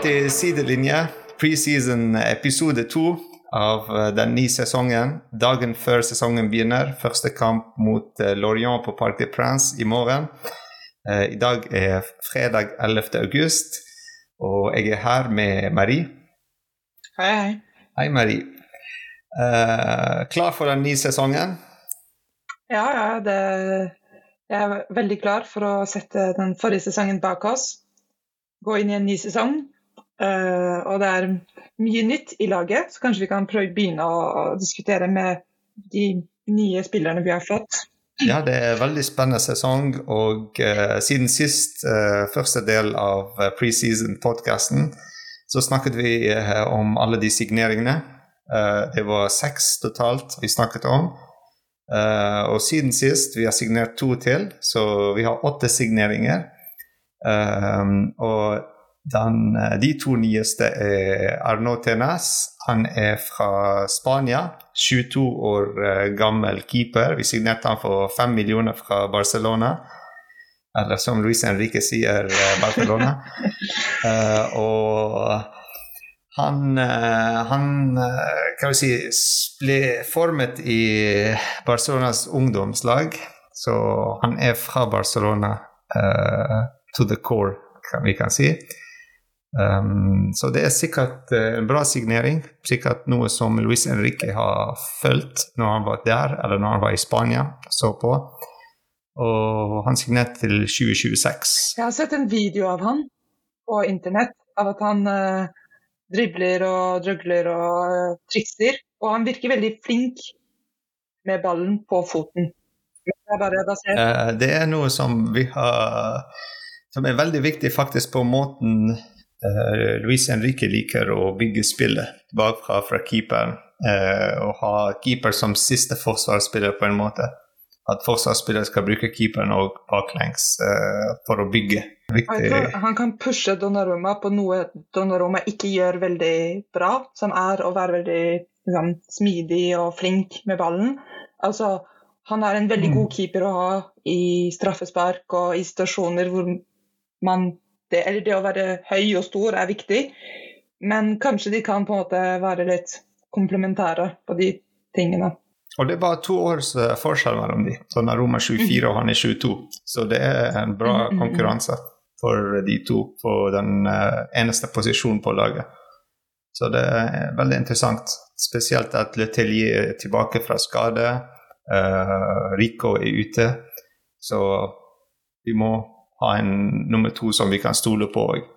Til Sidelinje, preseason episode to av eh, den nye sesongen. Dagen før sesongen begynner. Første kamp mot eh, Lorient på Parc des Princes i morgen. Eh, I dag er fredag 11. august, og jeg er her med Marie. Hei, hei. Hei, Marie. Klar for den nye sesongen? Ja, ja, det, jeg er veldig klar for å sette den forrige sesongen bak oss. Gå inn i en ny sesong. Eh, og det er mye nytt i laget, så kanskje vi kan prøve begynne å, å diskutere med de nye spillerne vi har fått. Ja, det er en veldig spennende sesong, og uh, siden sist, uh, første del av uh, preseason-podkasten, så snakket vi om alle de signeringene. Det var seks totalt vi snakket om. Og siden sist vi har signert to til, så vi har åtte signeringer. Og den, eh, de to nyeste er Arnaud Tenas. Han er fra Spania. 22 år uh, gammel keeper. Vi signerte han for 5 millioner fra Barcelona. Eller som Luis Henrique sier, uh, Barcelona. uh, og han, han kan vi si, ble formet i Barcelonas ungdomslag. Så han er fra Barcelona to the core, kan vi kan si. Um, så det er sikkert uh, en bra signering. Sikkert noe som Luis Henrique har fulgt når han var der, eller når han var i Spania så på. Og han signerte til 2026. Jeg har sett en video av han på internett, av at han uh, dribler og drøgler og uh, trikser. Og han virker veldig flink med ballen på foten. Det. Uh, det er noe som vi har Som er veldig viktig faktisk på måten Luis Henrique liker å bygge spillet bakfra fra keeperen. Uh, og ha keeper som siste forsvarsspiller, på en måte. At forsvarsspiller skal bruke keeperen og baklengs uh, for å bygge. Viktig. Han kan pushe Donnarumma på noe Donnarumma ikke gjør veldig bra, som er å være veldig liksom, smidig og flink med ballen. Altså, han er en veldig mm. god keeper å ha i straffespark og i situasjoner hvor man det, eller det å være høy og stor er viktig, men kanskje de kan på en måte være litt komplementære på de tingene. Og det er bare to års eh, forskjell mellom de. Så er Roma 24 og han er 22. Så det er en bra mm, mm. konkurranse for de to på den uh, eneste posisjonen på laget. Så det er veldig interessant. Spesielt at Letelier er tilbake fra skade. Uh, Rico er ute. Så vi må ha en nummer to som vi kan stole på òg.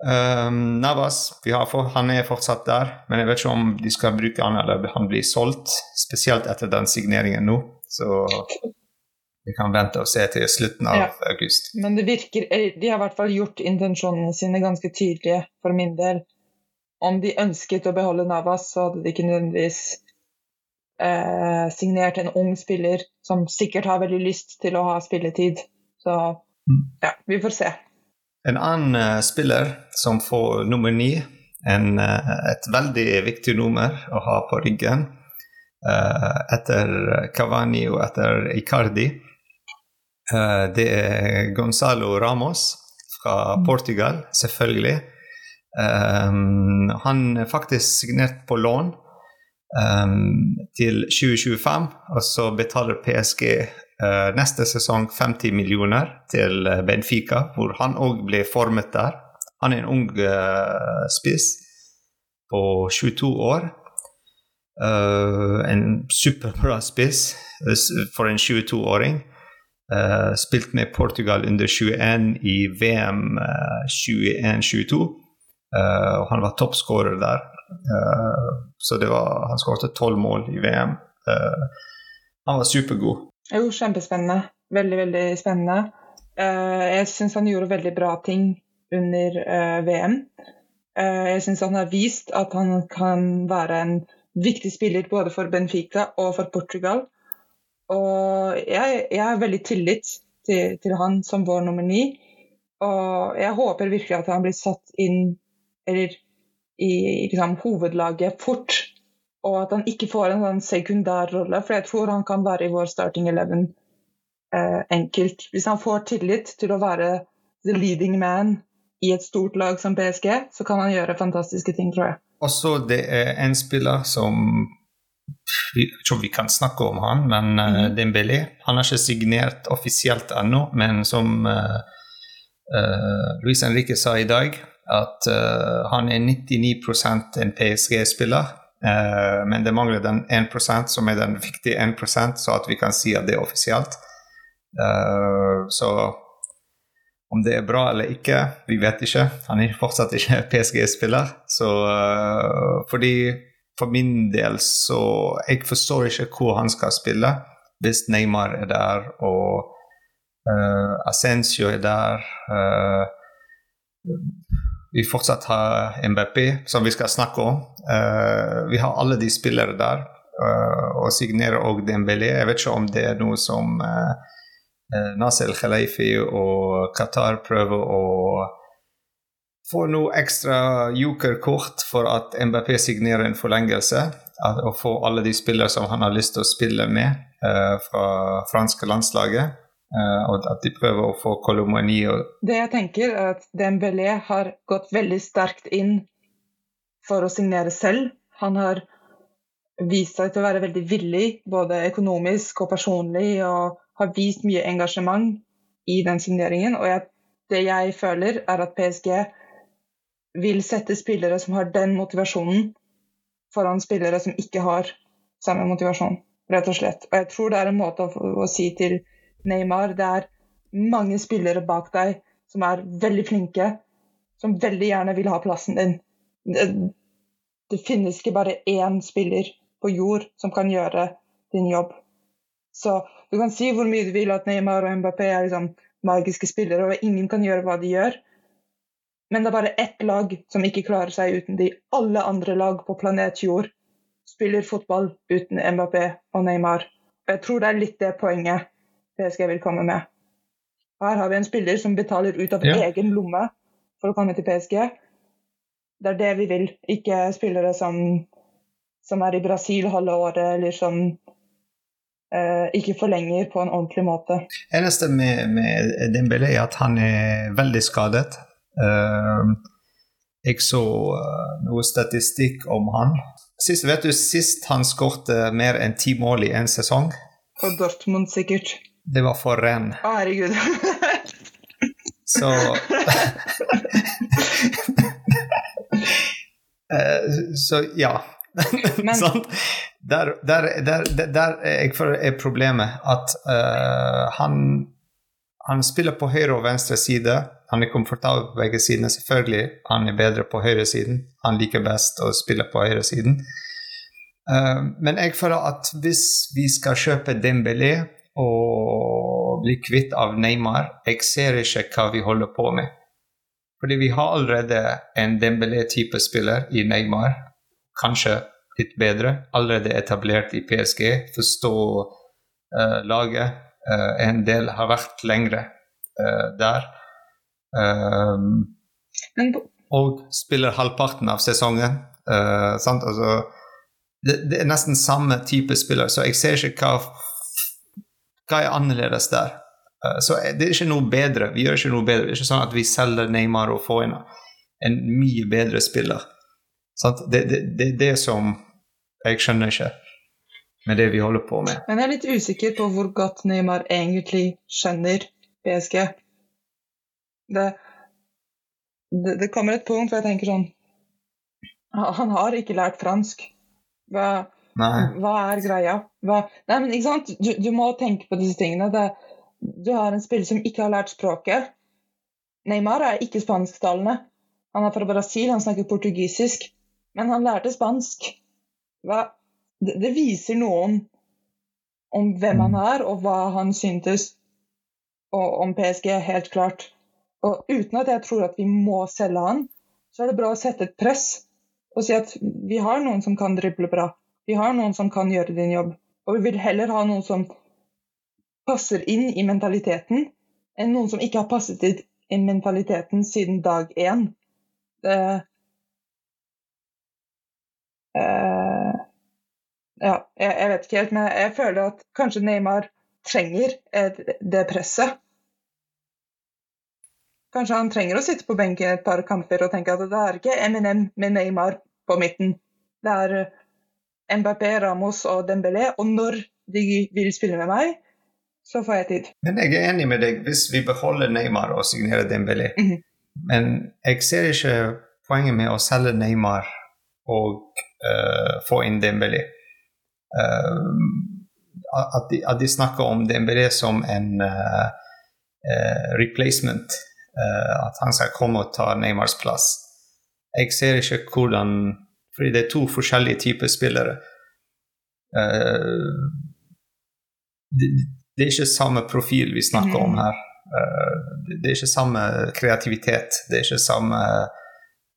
Um, Navas for, han er fortsatt der, men jeg vet ikke om de skal bruke han eller han blir solgt. Spesielt etter den signeringen nå. Så vi kan vente og se til slutten av ja. august. Men det virker, de har i hvert fall gjort intensjonene sine ganske tydelige for min del. Om de ønsket å beholde Navas, så hadde de ikke nødvendigvis eh, signert en ung spiller som sikkert har veldig lyst til å ha spilletid. Så mm. ja, vi får se. En annen uh, spiller som får nummer ni, en, uh, et veldig viktig nummer å ha på ryggen uh, etter Cavani og etter Icardi, det er Gonzalo Ramos fra mm. Portugal, selvfølgelig. Han er faktisk signert på lån um, til 2025, og så betaler PSG Uh, neste sesong 50 millioner til eh, Benfica, hvor han òg ble formet der. Han er en ung uh, spiss på 22 år. Uh, en superbra spiss for en 22-åring. Uh, spilt med Portugal under 21 i VM 21-22. og han var toppskårer der. Så det var, han skåret tolv mål i VM. han var supergod. Jo, kjempespennende. Veldig, veldig spennende. Uh, jeg syns han gjorde veldig bra ting under eh, VM. Eh, jeg syns han har vist at han kan være en viktig spiller både for Benfica og for Portugal. Og jeg har veldig tillit til, til, han som vår nummer ni. Og jeg håper virkelig at han blir satt inn eller i liksom, hovedlaget fort og at han ikke får en sånn sekundær rolle. For jeg tror han kan være i vår starting eleven eh, enkelt. Hvis han får tillit til å være the leading man i et stort lag som PSG, så kan han gjøre fantastiske ting, tror jeg. Også det er en spiller som Jeg tror vi kan snakke om han, men mm. Dembélé Han har ikke signert offisielt ennå, men som uh, uh, Luis Henrique sa i dag, at uh, han er 99% en PSG-spiller. Uh, men det mangler den 1% som er den viktige 1% så at vi kan si at det er offisielt. Uh, så om det er bra eller ikke, vi vet ikke. Han er fortsatt ikke PSG-spiller. Så fordi For min del så Jeg forstår ikke hvor han skal spille hvis Neymar er der og uh, Ascencio er der. Uh, vi fortsatt har MBP, som vi skal snakke om. vi har alle de spillere der. og signerer òg Dembélé. Jeg vet ikke om det er noe som uh, Nasel Khalifi og Qatar prøver å få noe ekstra jokerkort for at MBP signerer en forlengelse. Og få alle de spillere som han har lyst til å spille med uh, fra franske landslaget. Uh, og at de prøver å få Kolomani og Det jeg tenker, er at Dembélé har gått veldig sterkt inn for å signere selv. Han har vist seg til å være veldig villig, både økonomisk og personlig. og har vist mye engasjement i den signeringen. Og jeg, det jeg føler, er at PSG vil sette spillere som har den motivasjonen, foran spillere som ikke har samme motivasjon, rett og slett. Og jeg tror det er en måte å, å si til Neymar det er mange spillere bak deg som er veldig flinke, som veldig gjerne vil ha plassen din. Det, det finnes ikke bare én spiller på jord som kan gjøre din jobb. Så du kan si hvor mye du vil at Neymar og Mbappé er liksom magiske spillere, og ingen kan gjøre hva de gjør. Men det er bare ett lag som ikke klarer seg uten de. Alle andre lag på planet Jord spiller fotball uten Mbappé og Neymar. Og jeg tror det er litt det poenget PSG vil komme med. Her har vi en spiller som betaler ut av ja. egen lomme for å komme til PSG. Det er det vi vil, ikke spillere som, som er i Brasil halve året, eller som eh, ikke forlenger på en ordentlig måte. Eneste med, med Dembélé er at han er veldig skadet. Uh, jeg så uh, noe statistikk om han. Sist, vet du, sist han skårte mer enn ti mål i en sesong? På Dortmund, sikkert. Det var for ren. Å, herregud. så uh, Så ja. Men, der, der, der, der jeg føler er problemet at uh, han, han spiller på høyre og venstre side. Han er komfortabel på begge sidene. Selvfølgelig han er bedre på høyresiden. Han liker best å spille på høyresiden. Uh, men jeg føler at hvis vi skal kjøpe Dembélé og bli kvitt av Neymar, jeg ser ikke hva vi holder på med. Fordi vi har allerede en Dembélé-type spiller i Neymar. Kanskje litt bedre. Allerede etablert i PSG. Forstå uh, laget. Uh, en del har vært lengre uh, der. Um, og spiller halvparten av sesongen. Altså, det, det, er nesten samme type spiller, så jeg ser ikke hva, hva er annerledes der. så det er ikke noe bedre. Vi gjør ikke noe bedre. Det er ikke sånn at vi selger Neymar og får en mye bedre spiller. Det, det, det, er det som jeg skjønner ikke med det vi holder på med. Men jeg er litt usikker på hvor godt Neymar egentlig skjønner PSG. Det, det, det kommer et punkt hvor jeg tenker sånn Han har ikke lært fransk. Hva, hva er greia? Hva, nei, men ikke sant? Du, du, må tenke på disse tingene. Det, du har en spiller som ikke har lært språket. Neymar er ikke spansktalende. Han er fra Brasil, han snakker portugisisk. Men han lærte spansk hva, det, det, viser noe om, om hvem han mm. er, og hva han syntes og om PSG, helt klart. Og uten at jeg tror at vi må selge han, så er det bra å sette et press og si at vi har noen som kan drible bra. Vi har noen som kan gjøre din jobb. Og vi vil heller ha noen som passer inn i mentaliteten, enn noen som ikke har passet inn i mentaliteten siden dag én. Det, Uh, ja, jeg, jeg, vet ikke helt, men jeg føler at kanskje Neymar trenger det presset. Kanskje han trenger å sitte på benken et par kamper og tenke at det er ikke Eminem med Neymar på midten. Det er Mbappé, Ramos og Dembélé. Og når de vil spille med meg, så får jeg tid. Men jeg er enig med deg hvis vi beholder Neymar og signerer Dembélé. Mhm. Men jeg ser ikke poenget med å selge Neymar og uh, få inn Dembélé. Uh, at, de, at de snakker om Dembélé som en uh, replacement. at han skal komme og ta Neymars plass. Jeg ser ikke hvordan Fordi det er to forskjellige typer spillere. Uh, det, det er ikke samme profil vi snakker om her. Uh, det, det er ikke samme kreativitet. Det er ikke samme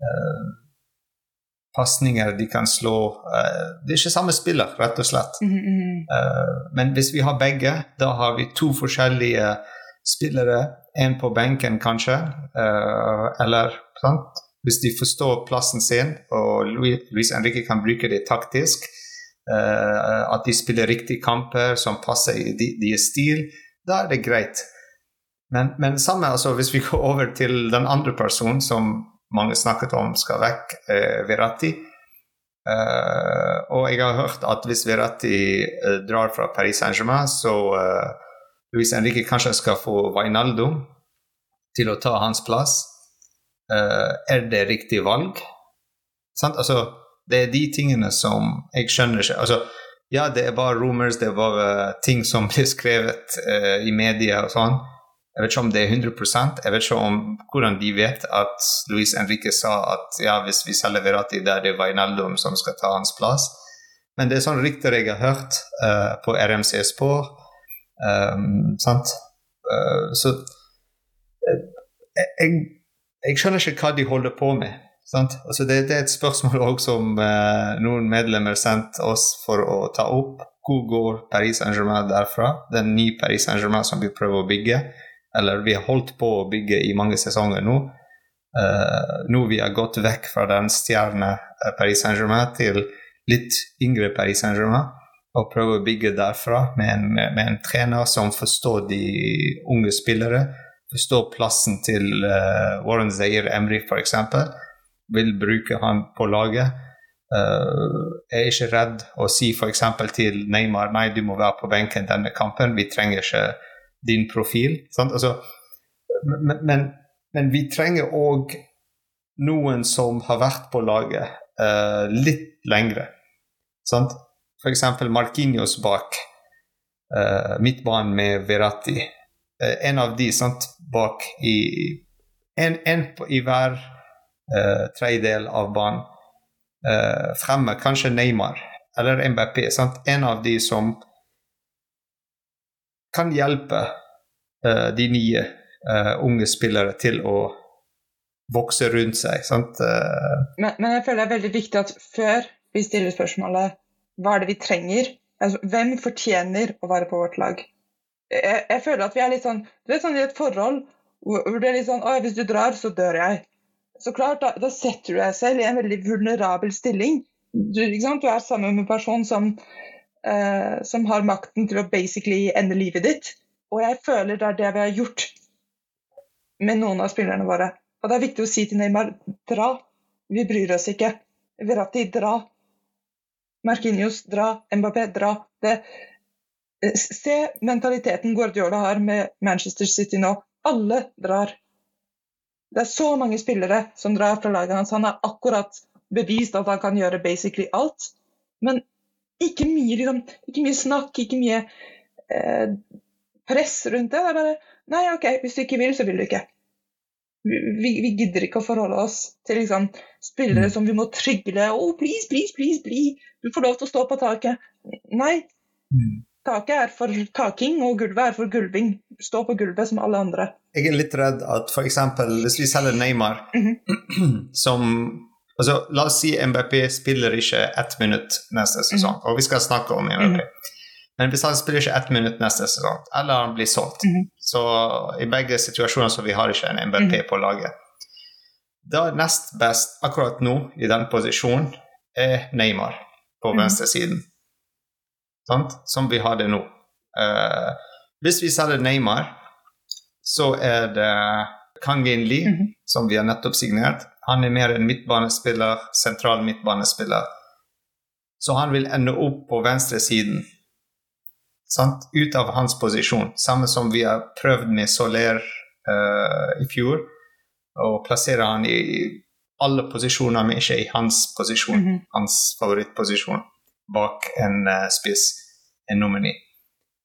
uh, pasninger de kan slå. Det er ikke samme spiller, rett og slett. Mm -hmm. Men hvis vi har begge, da har vi to forskjellige spillere. En på benken, kanskje. eller sant? Hvis de forstår plassen sin, og Luis, Henrique kan bruke det taktisk. eh, at de spiller riktige kamper som passer i de- deres stil, da er det greit. Men, men samme, altså, hvis vi går over til den andre personen som mange snakket om skal vekk, eh, Verratti. Eh, og jeg har hørt at hvis Verratti drar fra Paris Saint-Germain, så uh, Luis Henrique kanskje skal få Vainaldo til å ta hans plass. Eh, er det riktig valg? Sant? Altså, det er de tingene som jeg skjønner ikke. Altså, ja, det er bare rumors, det er bare ting som blir skrevet uh, i media og sånn. Jeg vet ikke om det er 100 jeg vet ikke om hvordan de vet at Luis Henrique sa at ja, hvis vi selger Verati, da er det Vainaldum som skal ta hans plass. Men det er sånn rykter jeg har hørt uh, på RMC Spor. Um, sant? Uh, så jeg, jeg skjønner ikke hva de holder på med. Altså det, det er et spørsmål også som eh, noen medlemmer sendte oss for å ta opp. Hvor går Paris Saint-Germain derfra? Den nye Paris Saint-Germain som vi prøver å bygge. Eller vi har holdt på å bygge i mange sesonger nå. Eh, nå vi har gått vekk fra den stjerne eh, Paris Saint-Germain til litt yngre Paris Saint-Germain. Og prøver å bygge derfra med en, med en trener som forstår de unge spillere. Forstår plassen til uh, Warren Zaire Emry f.eks. Vil bruke han på laget. Uh, er ikke redd å si f.eks. til Neymar nei, du må være på benken denne kampen. Vi trenger ikke din profil. Altså, men, men, men vi trenger òg noen som har vært på laget uh, litt lengre. Sant? F.eks. Marquinhos bak uh, midtbanen med Verratti. Eh, en av de sant, bak i En, en i hver uh, tredjedel av banen. Uh, fremme kanskje Neymar eller MBP. Sant? En av de som kan hjelpe uh, de nye unge spillere til å vokse rundt seg. Sant? Men, men jeg føler det er veldig viktig at før vi stiller spørsmålet hva er det vi trenger, altså, hvem fortjener å være på vårt lag? Jeg, jeg føler at vi er litt sånn Du vet sånn i et forhold hvor det er litt sånn Å, hvis du drar, så dør jeg. Så klart, da, da setter du deg selv i en veldig vulnerabel stilling. Du, du er sammen med en person som, eh, som har makten til å basically ende livet ditt. Og jeg føler det er det vi har gjort med noen av spillerne våre. Og det er viktig å si til Neymar dra. Vi bryr oss ikke. Verratti, dra. Marquinhos, dra. Mbappé, dra. Det, se mentaliteten Guardiola har med Manchester City nå. Alle drar. Det er så mange spillere som drar fra laget hans. Han har akkurat bevist at han kan gjøre basically alt. Men ikke mye, liksom, ikke mye snakk, ikke mye eh, press rundt det. Det er bare Nei, OK, hvis du ikke vil, så vil du ikke. Vi, vi- vi gidder ikke å forholde oss til liksom, spillere Mm. som vi må trygle. Oh, please, please, please, bli. Du får lov til å stå på taket. Nei, taket er for taking, og gulvet er for gulving. Stå på gulvet som alle andre. jeg er litt redd at f.eks. hvis vi selger Neymar som altså, La oss si MBP spiller ikke ett minutt neste sesong, og vi skal snakke om MBP. Men hvis han spiller ikke ett minutt neste sesong, eller han blir solgt Mhm. Så i begge situasjoner så vi har ikke en MBP på laget. Da nest best akkurat nå, i den posisjonen, er Neymar på Mhm. venstresiden. Sant? Som vi har det nå. Uh, hvis vi selger Neymar, så er det Kangin Lee, Mhm. som vi har nettopp signert, han er mer en midtbanespiller, sentral midtbanespiller. Så han vil ende opp på venstresiden. Sant? Ut av hans posisjon. Samme som vi har prøvd med Soler uh, i fjor. Å plassere han i alle posisjoner, men ikke i hans posisjon. Mhm. Hans favorittposisjon bak en eh, spiss, en nomini.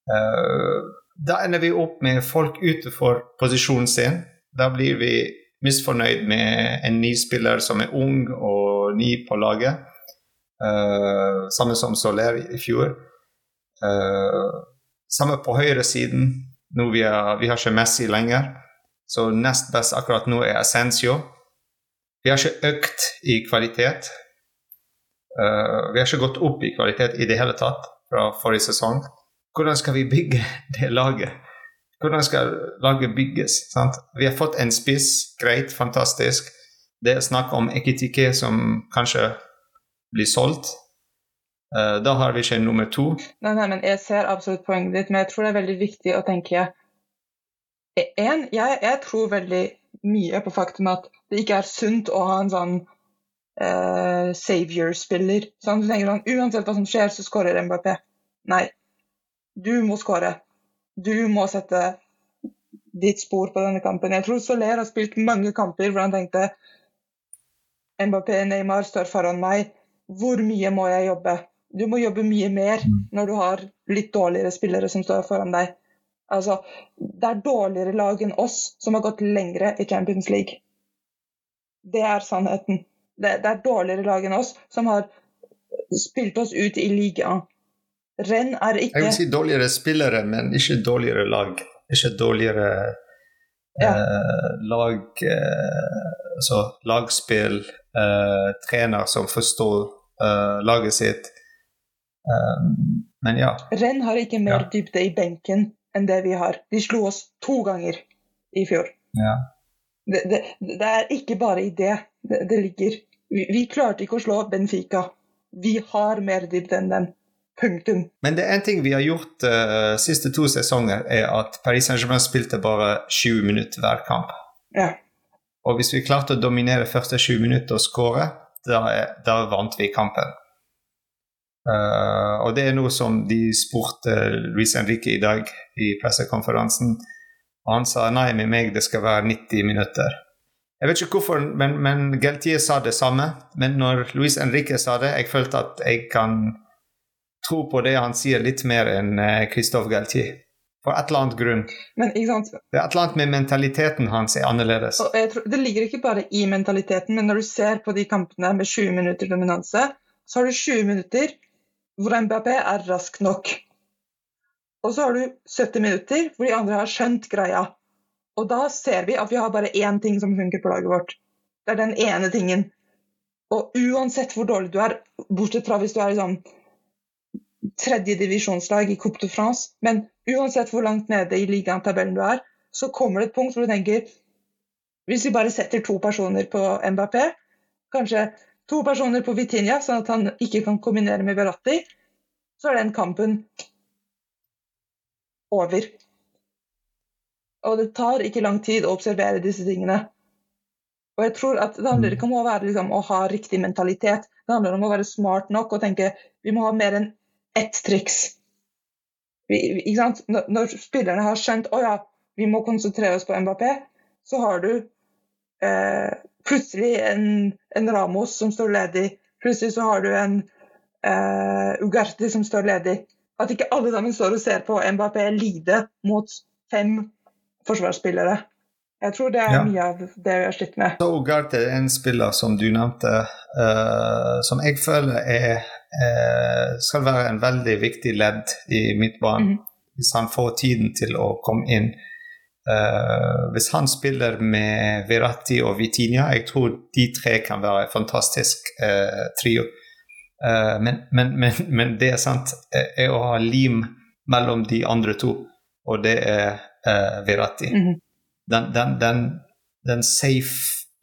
Eh, da ender vi opp med folk utenfor posisjonen sin. Da blir vi misfornøyd med en ny spiller som er ung og ny på laget. Uh, samme som Soler i fjor. Uh, samme på høyresiden. Nå vi, vi har ikke Messi lenger, så nest best akkurat nå er Ascencio. Vi har ikke økt i kvalitet. Eh, vi har ikke gått opp i kvalitet i det hele tatt fra forrige sesong. Hvordan skal vi bygge det laget? Hvordan skal laget bygges? Sant? Vi har fått en spiss, greit, fantastisk. Det er snakk om Ekitike som kanskje blir solgt. Eh, da har vi ikke nummer to. Nei, nei, men Jeg ser absolutt poenget ditt, men jeg tror det er veldig viktig å tenke en, jeg, jeg tror veldig mye på faktum at det ikke er sunt å ha en sånn eh, savior-spiller. Sånn, du tenker sånn, Uansett hva som skjer, så skårer Mbappé. Nei. Du må skåre. Du må sette ditt spor på denne kampen. Jeg tror Soler har spilt mange kamper hvor han tenkte Mbappé, Neymar står foran meg. Hvor mye må jeg jobbe? Du må jobbe mye mer når du har litt dårligere spillere som står foran deg. Altså, det er dårligere lag enn oss som har gått lengre i Champions League. Det er sannheten. Det, det er dårligere lag enn oss som har spilt oss ut i ligaen. Renn er ikke Jeg vil si dårligere spillere, men ikke dårligere lag. Ikke dårligere Ja. eh, lag eh, Altså lagspill, eh, trener som forstår eh, laget sitt. Eh, men ja. Renn har ikke mer Ja. dybde i benken enn det vi har. De slo oss to ganger i fjor. ja. Det, det, det er ikke bare i det det, det ligger. Vi, vi klarte ikke å slå Benfica. Vi har mer dybde enn dem. Punktum. Men det er en ting vi har gjort de siste to sesonger, er at Paris Saint-Germain spilte bare 20 minutter hver kamp. Ja. Og hvis vi klarte å dominere første 20 minutter og skåre, da, da vant vi kampen. Uh, og det er noe som de spurte Luis Henrique i dag i pressekonferansen. Og han sa nei, med meg det skal være 90 minutter. Jeg vet ikke hvorfor, men, men Geltier sa det samme. Men når Luis Henrique sa det, jeg følte at jeg kan tro på det han sier, litt mer enn eh, Christophe Geltier. For et eller annet grunn. Men ikke sant? Det er et eller annet med mentaliteten hans er annerledes. Og jeg tror, det ligger ikke bare i mentaliteten, men når du ser på de kampene med 20 minutter dominanse, så har du 20 minutter hvor Mbappé er rask nok. Og så har du 70 minutter hvor de andre har skjønt greia. Og da ser vi at vi har bare én ting som funker på laget vårt. Det er den ene tingen. Og uansett hvor dårlig du er, bortsett fra hvis du er i sånn tredjedivisjonslag i Coupe de France, men uansett hvor langt nede i ligatabellen du er, så kommer det et punkt hvor du tenker Hvis vi bare setter to personer på Mbappé, kanskje to personer på Vitinha, sånn at han ikke kan kombinere med Verratti, så er den kampen over. Og det tar ikke lang tid å observere disse tingene. Og jeg tror at Det handler ikke om å, være, liksom, å ha riktig mentalitet, det handler om å være smart nok og tenke vi må ha mer enn ett triks. Vi, vi- ikke sant? Når, når spillerne har skjønt å ja, vi må konsentrere oss på Mbappé, så har du eh, plutselig en, en Ramos som står ledig. Plutselig så har du en eh, Ugarte som står ledig. At ikke alle sammen står og ser på Mbappé lide mot fem forsvarsspillere. Jeg tror det er Ja. mye av det vi har slitt med. Så Ugarte er en spiller som du nevnte, uh, som jeg føler er, uh, skal være en veldig viktig ledd i midtbanen. Mhm. Hvis han får tiden til å komme inn. Uh, hvis han spiller med Virati og Vitinha, jeg tror de tre kan være en fantastisk trio. Men, men, men, men det er sant, er å ha lim mellom de andre to, og det er eh, Mm -hmm. den, den, den, den safe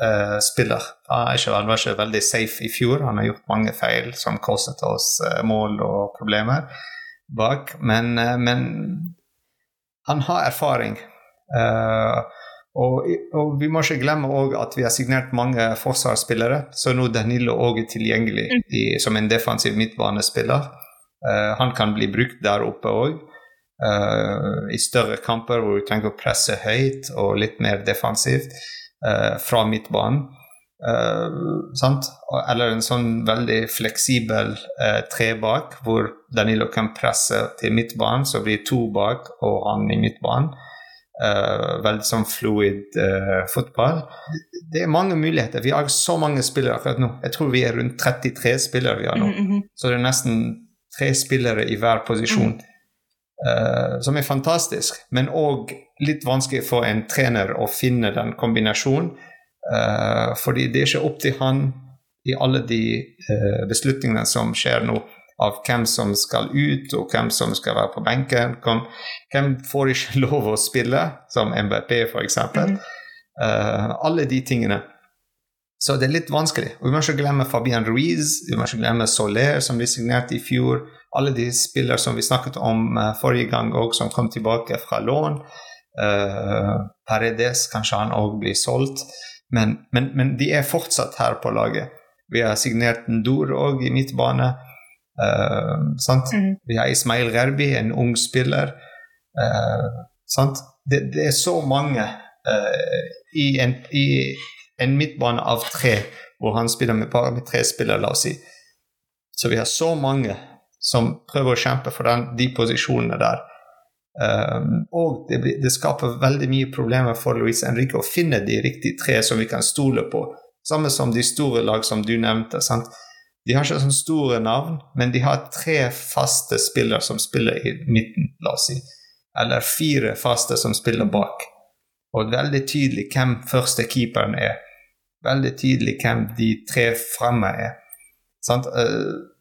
uh, spiller. Han, ikke, han var ikke veldig safe i fjor. Han har gjort mange feil som kostet oss eh, mål og problemer bak. Men, men han har erfaring. Og, og, vi må ikke glemme at vi har signert mange forsvarsspillere, så nå Danilo òg er tilgjengelig mm. i, som en defensiv midtbanespiller. Uh, han kan bli brukt der oppe òg. Eh, I større kamper hvor du trenger å presse høyt og litt mer defensivt uh, fra midtbanen. Eller en sånn veldig fleksibel tre bak, hvor Danilo kan presse til midtbanen, så blir to bak og han i midtbanen. Uh, veldig sånn fluid uh, fotball. Det er mange muligheter. Vi har så mange spillere akkurat nå. Jeg tror vi er rundt 33 spillere vi har nå. Mm -hmm. Så det er nesten tre spillere i hver posisjon. Mm. Uh, som er fantastisk, men òg litt vanskelig for en trener å finne den kombinasjonen. fordi det er ikke opp til han i alle de beslutningene som skjer nå av hvem som skal ut, og hvem som skal være på benken. Hvem får ikke lov å spille, som MBP f.eks. Mm. Uh, alle de tingene. Så det er litt vanskelig. Og Vi må ikke glemme Fabian Ruiz, vi må ikke glemme Soler, som vi signerte i fjor. Alle de spillere som vi snakket om uh, forrige gang, og som kom tilbake fra lån. Uh, Paredes, kanskje han òg blir solgt. Men, men, men, de er fortsatt her på laget. Vi har signert Ndur òg i midtbane. Uh, mm. Vi har Ismail Gerbi, en ung spiller. Uh, det, det, er så mange i, en, i, en, midtbane av tre, hvor han spiller med med tre spillere, la oss si. Så vi har så mange som prøver å kjempe for den, de posisjonene der. Um, og det, det, skaper veldig mye problemer for Luis Henrique å finne de riktige tre som vi kan stole på. Samme som de store lag som du nevnte. sant? De har ikke sånne store navn, men de har tre faste spillere som spiller i midten, la oss si. Eller fire faste som spiller bak. Og veldig tydelig hvem første keeperen er. Veldig tydelig hvem de tre fremme er. Sant? Eh,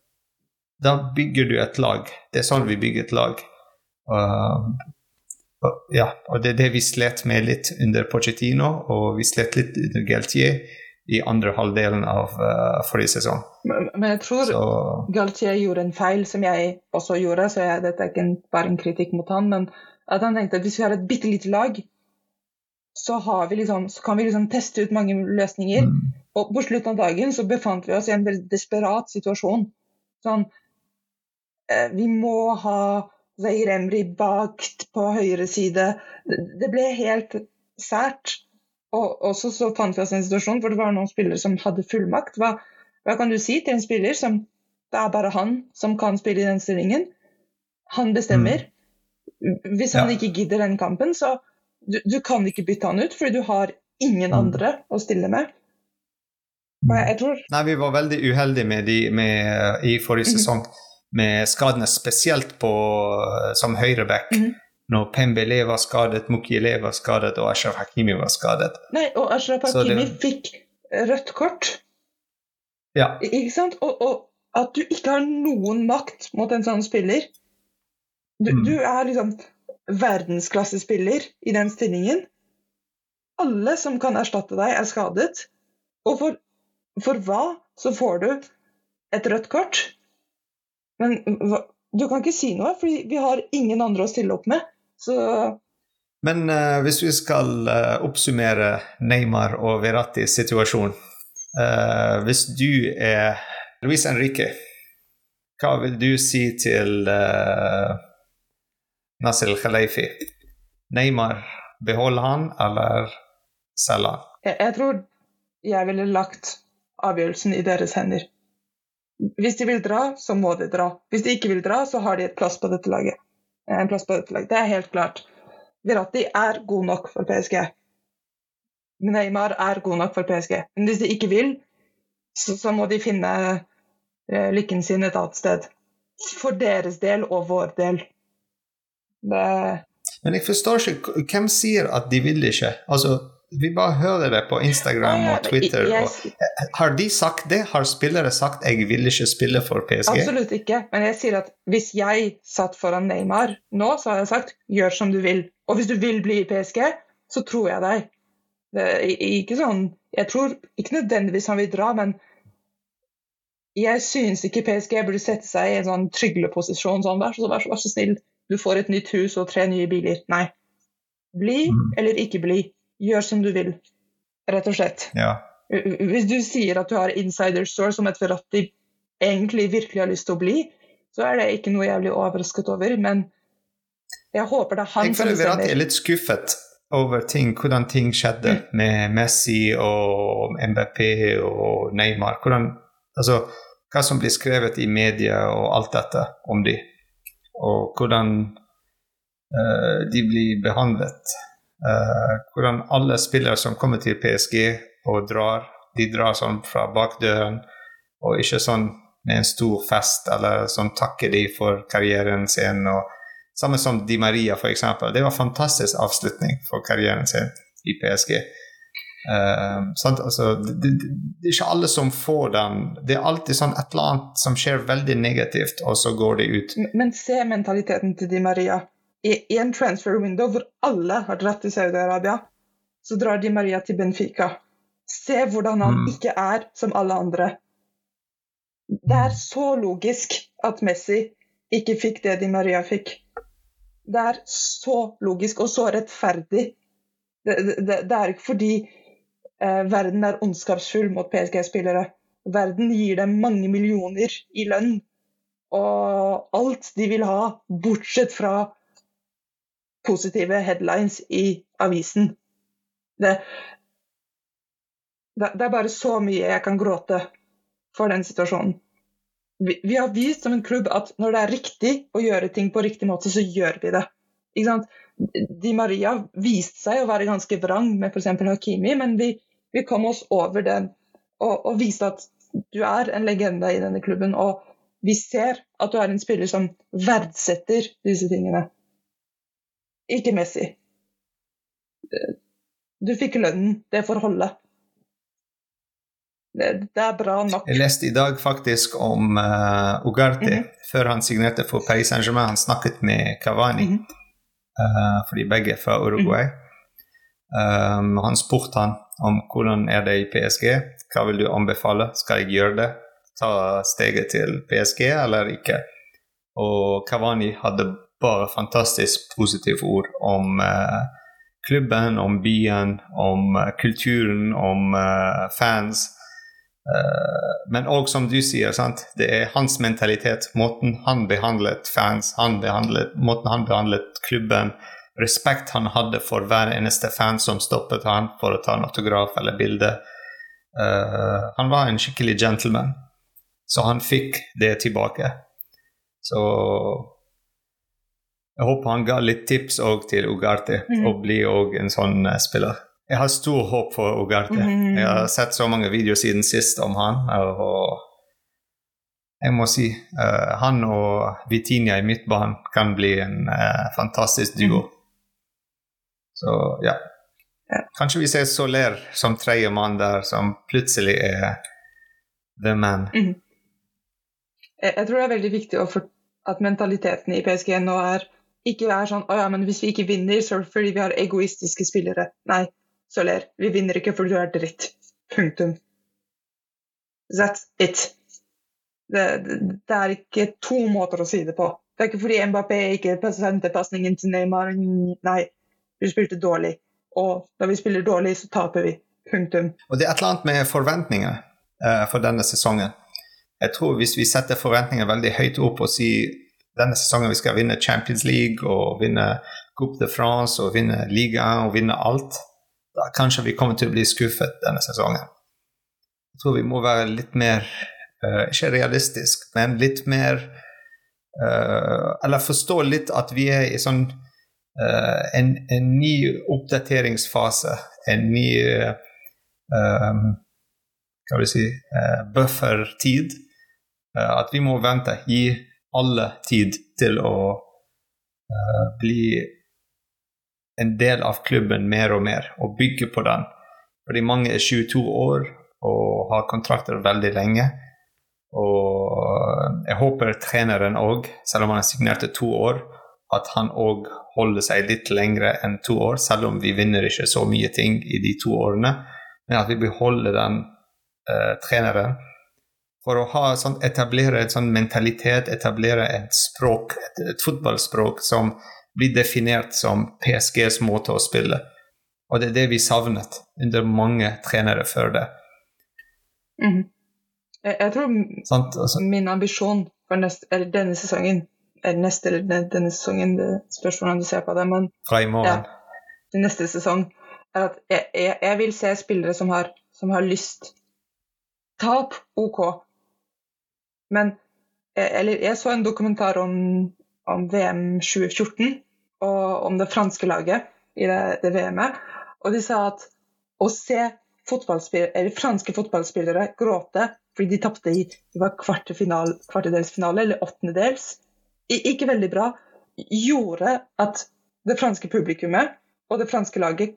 da bygger du et lag. Det er sånn vi bygger et lag. Uh, ja, og det er det vi slet med litt under Pochettino, og vi slet litt under Galtier i andre halvdelen av uh, forrige sesong. Men, men jeg tror så... Galtier gjorde en feil, som jeg også gjorde, så jeg, dette er ikke bare en kritikk mot han, men at han tenkte at hvis vi har et bitte lite lag, så, liksom, så, kan vi liksom teste ut mange løsninger. Mm. Og på slutten av dagen så befant vi oss i en veldig desperat situasjon. Sånn Vi må ha Emry bakt på høyre side. Det ble helt sært. Og også så fant vi oss en situasjon hvor det var noen spillere som hadde fullmakt. Hva, hva kan du si til en spiller som det er bare han som kan spille i den stillingen? Han bestemmer. Mm. Hvis han ja. ikke gidder den kampen, så du, du, kan ikke bytte han ut, fordi du har ingen mm. andre å stille med. Jeg, jeg tror Nei, vi var veldig uheldige med de med, i forrige mm. sesong med skadene, spesielt på, som høyreback. Mm når Pembele var skadet, Mukiele var skadet og Ashraf Hakimi var skadet. Nei, og Ashraf Hakimi det... fikk rødt kort. Ja. Ikke sant? Og, og, at du ikke har noen makt mot en sånn spiller. Du, mm. du er liksom verdensklassespiller i den stillingen. Alle som kan erstatte deg, er skadet. Og for, for hva så får du et rødt kort? Men du kan ikke si noe, for vi har ingen andre å stille opp med. Så Men uh, hvis vi skal uh, oppsummere Neymar og Verrattis situasjon uh, Hvis du er Luis Henrique, hva vil du si til Nasir Khalifi? Neymar, behold han, eller selg han? Jeg, jeg tror jeg ville lagt avgjørelsen i deres hender. Hvis de vil dra, så må de dra. Hvis de ikke vil dra, så har de et plass på dette laget en plass på dette laget. Det er helt klart. Virati er god nok for PSG. Neymar er god nok for PSG. Men hvis de ikke vil, så, så må de finne eh, lykken sin et annet sted. For deres del og vår del. Det Men jeg forstår ikke Hvem sier at de vil ikke? Altså, vi bare hører det på Instagram og Twitter. Og, har de sagt det? Har spillere sagt 'jeg vil ikke spille for PSG'? Absolutt ikke. Men jeg sier at hvis jeg satt foran Neymar nå, så hadde jeg sagt 'gjør som du vil'. Og hvis du vil bli i PSG, så tror jeg deg. Det ikke sånn Jeg tror ikke nødvendigvis han vil dra, men jeg syns ikke PSG burde sette seg i en sånn trygleposisjon sånn vær så, vær, så, vær så snill, du får et nytt hus og tre nye biler. Nei. Bli mm. eller ikke bli. Gjør som du vil, rett og slett. Ja. Hvis du sier at du har insider store som et Ferrati egentlig virkelig har lyst til å bli, så er det ikke noe jeg blir overrasket over. Men jeg håper det er han jeg som bestemmer. Jeg føler Verratti er litt skuffet over ting, hvordan ting skjedde mm. med Messi og MBP og Neymar. Hvordan, altså, hva som blir skrevet i media og alt dette om de, og hvordan uh, de blir behandlet. Uh, hvordan alle spillere som kommer til PSG og drar, de drar sånn fra bakdøren, og ikke sånn med en stor fest eller sånn takker de for karrieren sin. og Samme som Di Maria, f.eks. Det var en fantastisk avslutning for karrieren sin i PSG. Uh, altså, det, det, det, er ikke alle som får den. Det er alltid sånn et eller annet som skjer veldig negativt, og så går de ut. Men se mentaliteten til Di Maria. I en transfer window hvor alle har dratt til Saudi-Arabia, så drar Di Maria til Benfica. Se hvordan han mm. ikke er som alle andre. Det er så logisk at Messi ikke fikk det Di Maria fikk. Det er så logisk og så rettferdig. Det, det, det er ikke fordi eh, verden er ondskapsfull mot PSG-spillere. Verden gir dem mange millioner i lønn og alt de vil ha, bortsett fra positive headlines i avisen. Det, det, er bare så mye jeg kan gråte for den situasjonen. Vi, vi, har vist som en klubb at når det er riktig å gjøre ting på riktig måte, så gjør vi det. Ikke sant? Di Maria viste seg å være ganske vrang med f.eks. Hakimi, men vi, vi, kom oss over den og, og viste at du er en legende i denne klubben. Og vi ser at du er en spiller som verdsetter disse tingene. Ikke Messi. Du fikk lønnen, det får holde det, er bra nok. Jeg leste i dag faktisk om uh, Ugarte mm -hmm. før han signerte for Paris Saint-Germain. Han snakket med Cavani, mm -hmm. uh, fordi begge er fra Uruguay. Um, han spurte han om hvordan er det i PSG. Hva vil du anbefale? Skal jeg gjøre det? Ta steget til PSG eller ikke? Og Cavani hadde bare fantastisk positive ord om uh, klubben, om byen, om kulturen, om fans. Eh, men òg, som du sier, sant? det er hans mentalitet, måten han behandlet fans, han behandlet, måten han behandlet klubben, respekt han hadde for hver eneste fan som stoppet han for å ta en autograf eller bilde. Uh, han var en skikkelig gentleman, så han fikk det tilbake. Så jeg håper han ga litt tips òg til Ugarte, mm. og blir òg en sånn uh, spiller. Jeg har stor håp for Ugarte. Mm. Jeg har sett så mange videoer siden sist om han. og jeg må si uh, han og Vitinia i midtbanen kan bli en uh, fantastisk duo. Mm. Så ja. Kanskje vi ser Soler som tredje mann der, som plutselig er the man. Mm. Jeg, jeg, tror det er veldig viktig at mentaliteten i PSG nå er ikke være sånn å ja, men hvis vi ikke vinner, så er det fordi vi har egoistiske spillere. Nei, Soler, vi vinner ikke fordi du er dritt. Punktum. That's it. Det, det, det, er ikke to måter å si det på. Det er ikke fordi Mbappé ikke sendte pasningen til Neymar. Nei, vi spilte dårlig. Og når vi spiller dårlig, så taper vi. Punktum. Og det er et eller annet med forventninger uh, for denne sesongen. Jeg tror hvis vi setter forventninger veldig høyt opp og sier denne sesongen vi skal vinne Champions League og vinne Coupe de France og vinne ligaen og vinne alt, da kanskje vi kommer til å bli skuffet denne sesongen. Jeg tror vi må være litt mer uh, Ikke realistisk, men litt mer uh, Eller forstå litt at vi er i sånn uh, en, en, ny oppdateringsfase. En ny um, Hva vil jeg si buffertid. at vi må vente. Gi alle tid til å bli en del av klubben mer og mer, og bygge på den. Fordi mange er 22 år og har kontrakter veldig lenge. Og jeg håper treneren òg, selv om han har signert til to år, at han òg holder seg litt lengre enn to år, selv om vi vinner ikke så mye ting i de to årene. Men at vi beholder den uh, treneren. For å ha, sånn, etablere en sånn mentalitet, etablere et språk, et, et fotballspråk som blir definert som PSGs måte å spille. Og det er det vi savnet under mange trenere før det. Mhm. jeg, jeg tror Sant? Altså, min ambisjon for neste, eller denne sesongen eller neste eller denne, denne sesongen, det spørs hvordan du ser på det, men fra i morgen. Ja, neste sesong, er at jeg, jeg, jeg vil se spillere som har, som har lyst. Tap, OK. Men jeg, eller, jeg så en dokumentar om, om VM 2014 og om det franske laget i det, det VM-et, og de sa at å se fotballspillere, franske fotballspillere gråte fordi de tapte i det var kvartefinal, kvartedelsfinale eller åttendedels, ikke veldig bra, gjorde at det franske publikummet og det franske laget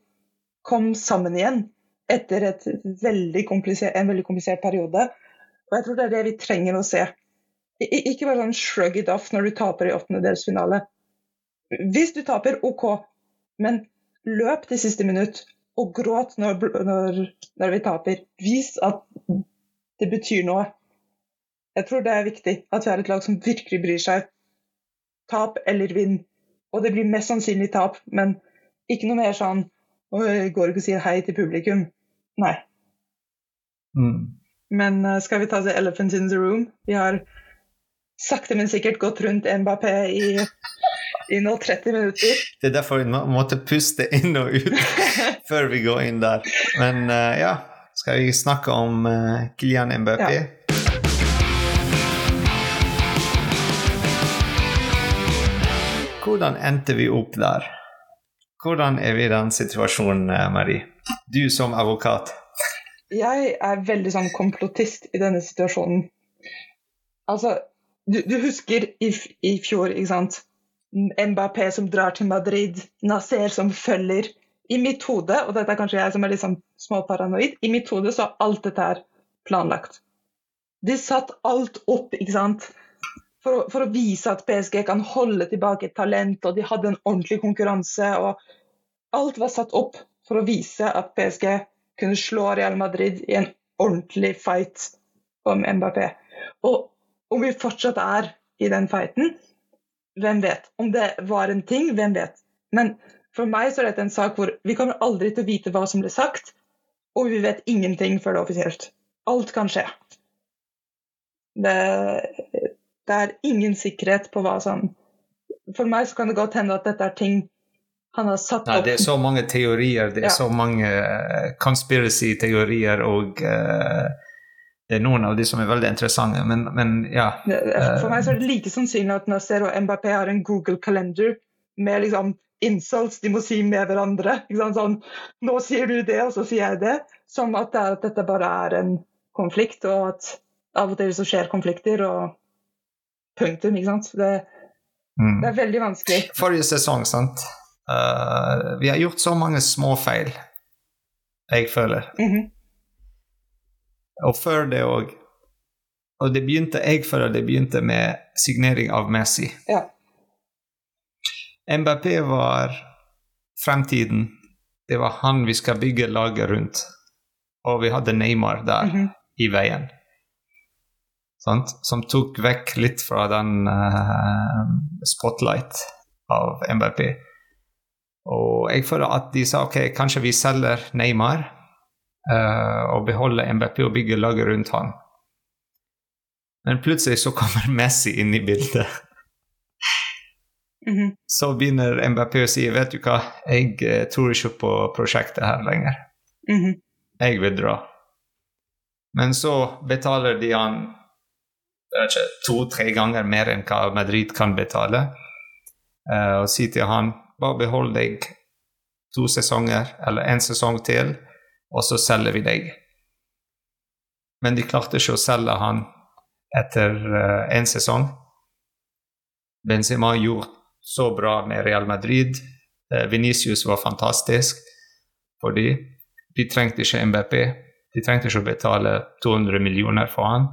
kom sammen igjen etter et veldig en veldig komplisert periode. Og jeg tror det er det vi trenger å se. Ikke bare sånn shrug it off når du taper i åttendedelsfinale. Hvis du taper, OK, men løp til siste minutt og gråt når, når, når vi taper. Vis at det betyr noe. Jeg tror det er viktig at vi har et lag som virkelig bryr seg. Tap eller vinn. Og det blir mest sannsynlig tap, men ikke noe mer sånn «Å, går ikke og sier hei til publikum. Nei. Mm. Men eh, skal vi ta the elephant in the room? Vi har sakte, men sikkert gått rundt Mbappé i, i nå 30 minutter. Det er derfor vi må, måtte puste inn og ut før vi går inn der. Men eh, ja, skal vi snakke om uh, Kylian Mbappé? Ja. Hvordan endte vi opp der? Hvordan er vi i den situasjonen, eh, Marie? Du som advokat. Jeg er veldig sånn komplottist i denne situasjonen. Altså, du, du husker i, i fjor, ikke sant? Mbappé som drar til Madrid, Nasser som følger. I mitt hode, og dette er kanskje jeg som er litt sånn småparanoid, i mitt hode så er alt dette her planlagt. De satt alt opp, ikke sant? For å, for å vise at PSG kan holde tilbake et talent, og de hadde en ordentlig konkurranse. og Alt var satt opp for å vise at PSG kunne slå Real Madrid i en ordentlig fight om Mbappé. Og om vi fortsatt er i den fighten, hvem vet? Om det var en ting, hvem vet? Men for meg så er dette en sak hvor vi kommer aldri til å vite hva som ble sagt, og vi vet ingenting før det er offisielt. Alt kan skje. Det, det er ingen sikkerhet på hva som For meg så kan det godt hende at dette er ting han har satt Nei, det er så mange teorier, det er Ja. så mange uh, conspiracy-teorier, og uh, det er noen av de som er veldig interessante, men, men ja. Det- For meg så er det like sannsynlig at Nasser og Mbappé har en Google Calendar med liksom insults de må si med hverandre. Sånn, nå sier du det, og så sier jeg det. Som at, det at dette bare er en konflikt, og at av og til så skjer konflikter, og punktum. ikke sant? Det, Mm. det er veldig vanskelig. Forrige sesong, sant. Eh, vi har gjort så mange små feil, jeg føler. Mhm. Og før det òg. Og det begynte, jeg føler det begynte med signering av Messi. Ja. MBP var fremtiden. Det var han vi skal bygge laget rundt. Og vi hadde Neymar der Mhm. i veien. Sant? Som tok vekk litt fra den uh, spotlight av Mbappé. Og jeg føler at de sa ok, kanskje vi selger Neymar uh, og beholder MBP og bygger laget rundt han. Men plutselig så kommer Messi inn i bildet. Mhm. Så begynner MBP å si vet du hva, jeg eh, tror ikke på prosjektet her lenger. Mhm. Jeg vil dra. Men så betaler de han to-tre ganger mer enn hva Madrid kan betale. uh, og sier til han bare behold deg to sesonger eller en sesong til, og så selger vi deg. Men de klarte ikke å selge han etter uh, en sesong. Benzema gjorde så bra med Real Madrid. Uh, Venicius var fantastisk for de. De trengte ikke MBP. De trengte ikke å betale 200 millioner for han.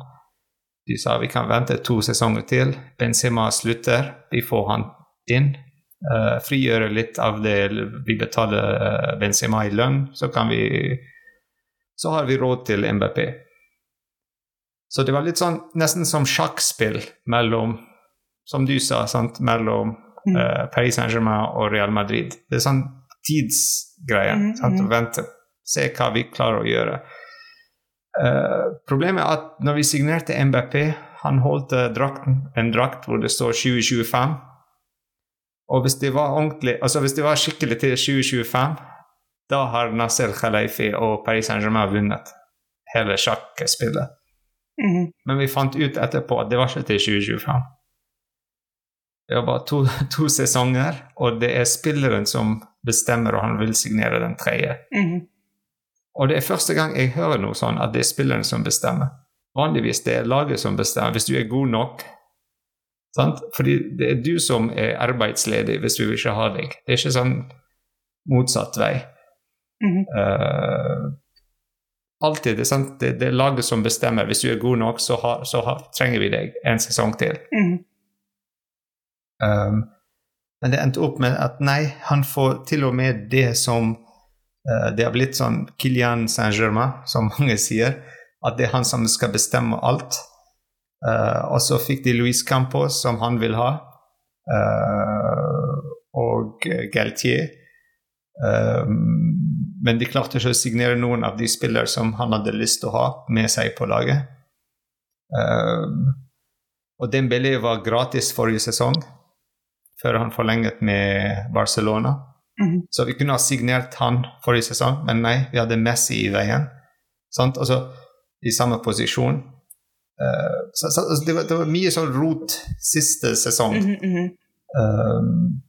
De sa vi kan vente to sesonger til. Benzema slutter, vi får han inn. Uh, frigjøre litt av det vi betaler uh, Benzema i lønn, så kan vi Så har vi råd til MBP. Så det var litt sånn nesten som sjakkspill mellom, som du sa, sant, mellom Mm. uh, Paris Saint-Germain og Real Madrid. Det er sånn tidsgreie. Mm, sant? mhm. Vente. Se hva vi klarer å gjøre. Uh, problemet er at når vi signerte MBP, han holdt eh, drakten, en drakt hvor det står 2025. Og hvis det var ordentlig, altså hvis de var skikkelig til 2025, da har Nasser Khalifi og Paris Saint-Germain vunnet hele sjakkspillet. Mhm. Men vi fant ut etterpå at det var ikke til 2025. Det var bare to, to sesonger, og det er spilleren som bestemmer, og han vil signere den tredje. Mhm. Og det er første gang jeg hører noe sånn at det er spilleren som bestemmer. Vanligvis det er laget som bestemmer, hvis du er god nok. Sant? Fordi det er du som er arbeidsledig hvis vi vil ikke ha deg. Det er ikke sånn motsatt vei. Mm -hmm. uh, alltid. Det sant? Det, det er laget som bestemmer. Hvis du er god nok, så, har, så har, trenger vi deg en sesong til. Mhm. Um, men det endte opp med at nei, han får til og med det som uh, Det har blitt sånn Kilian Saint-Germain, som mange sier, at det er han som skal bestemme alt. Eh, og så fikk de Louis Campos, som han vil ha, eh, og Galtier. Um, men de klarte ikke å signere noen av de spillere som han hadde lyst til å ha med seg på laget. Og Dembélé var gratis forrige sesong, før han forlenget med Barcelona. Mhm. Så vi kunne ha signert han forrige sesong, men nei, vi hadde Messi i veien. Sant? Altså, I samme posisjon. Eh, så, så, altså, det, var, det var mye sånn rot siste sesong. Mm -hmm. Um,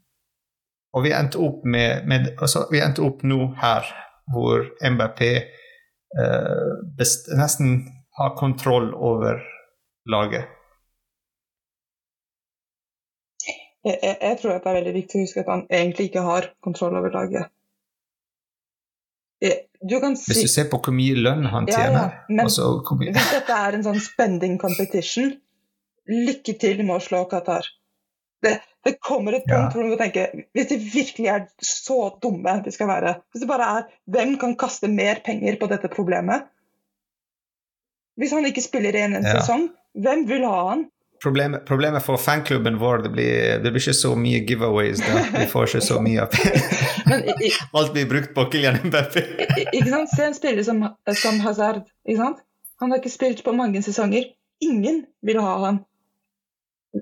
og vi endte opp med, med altså, Vi endte opp nå her, hvor MBP uh, best, nesten har kontroll over laget. Jeg, jeg, jeg tror det er veldig viktig å huske at han egentlig ikke har kontroll over laget. Eh, Du kan si Hvis du ser på hvor mye lønn han Ja, ja, tjener men- og så hvor mye, Hvis dette er en sånn spending competition, lykke til med å slå Qatar. Det, det kommer et Ja. punkt hvor du må tenke Hvis de virkelig er så dumme de skal være Hvis det bare er Hvem kan kaste mer penger på dette problemet? Hvis han ikke spiller i en Ja. sesong, hvem vil ha han? Problemet, problemet for fanklubben vår det blir, det blir ikke så mye giveaways. da. Vi får ikke så mye i, Alt blir brukt på Kylian Mbappé. ikke sant? Se en spiller som, som Hazard. Ikke sant? Han har ikke spilt på mange sesonger. Ingen vil ha han.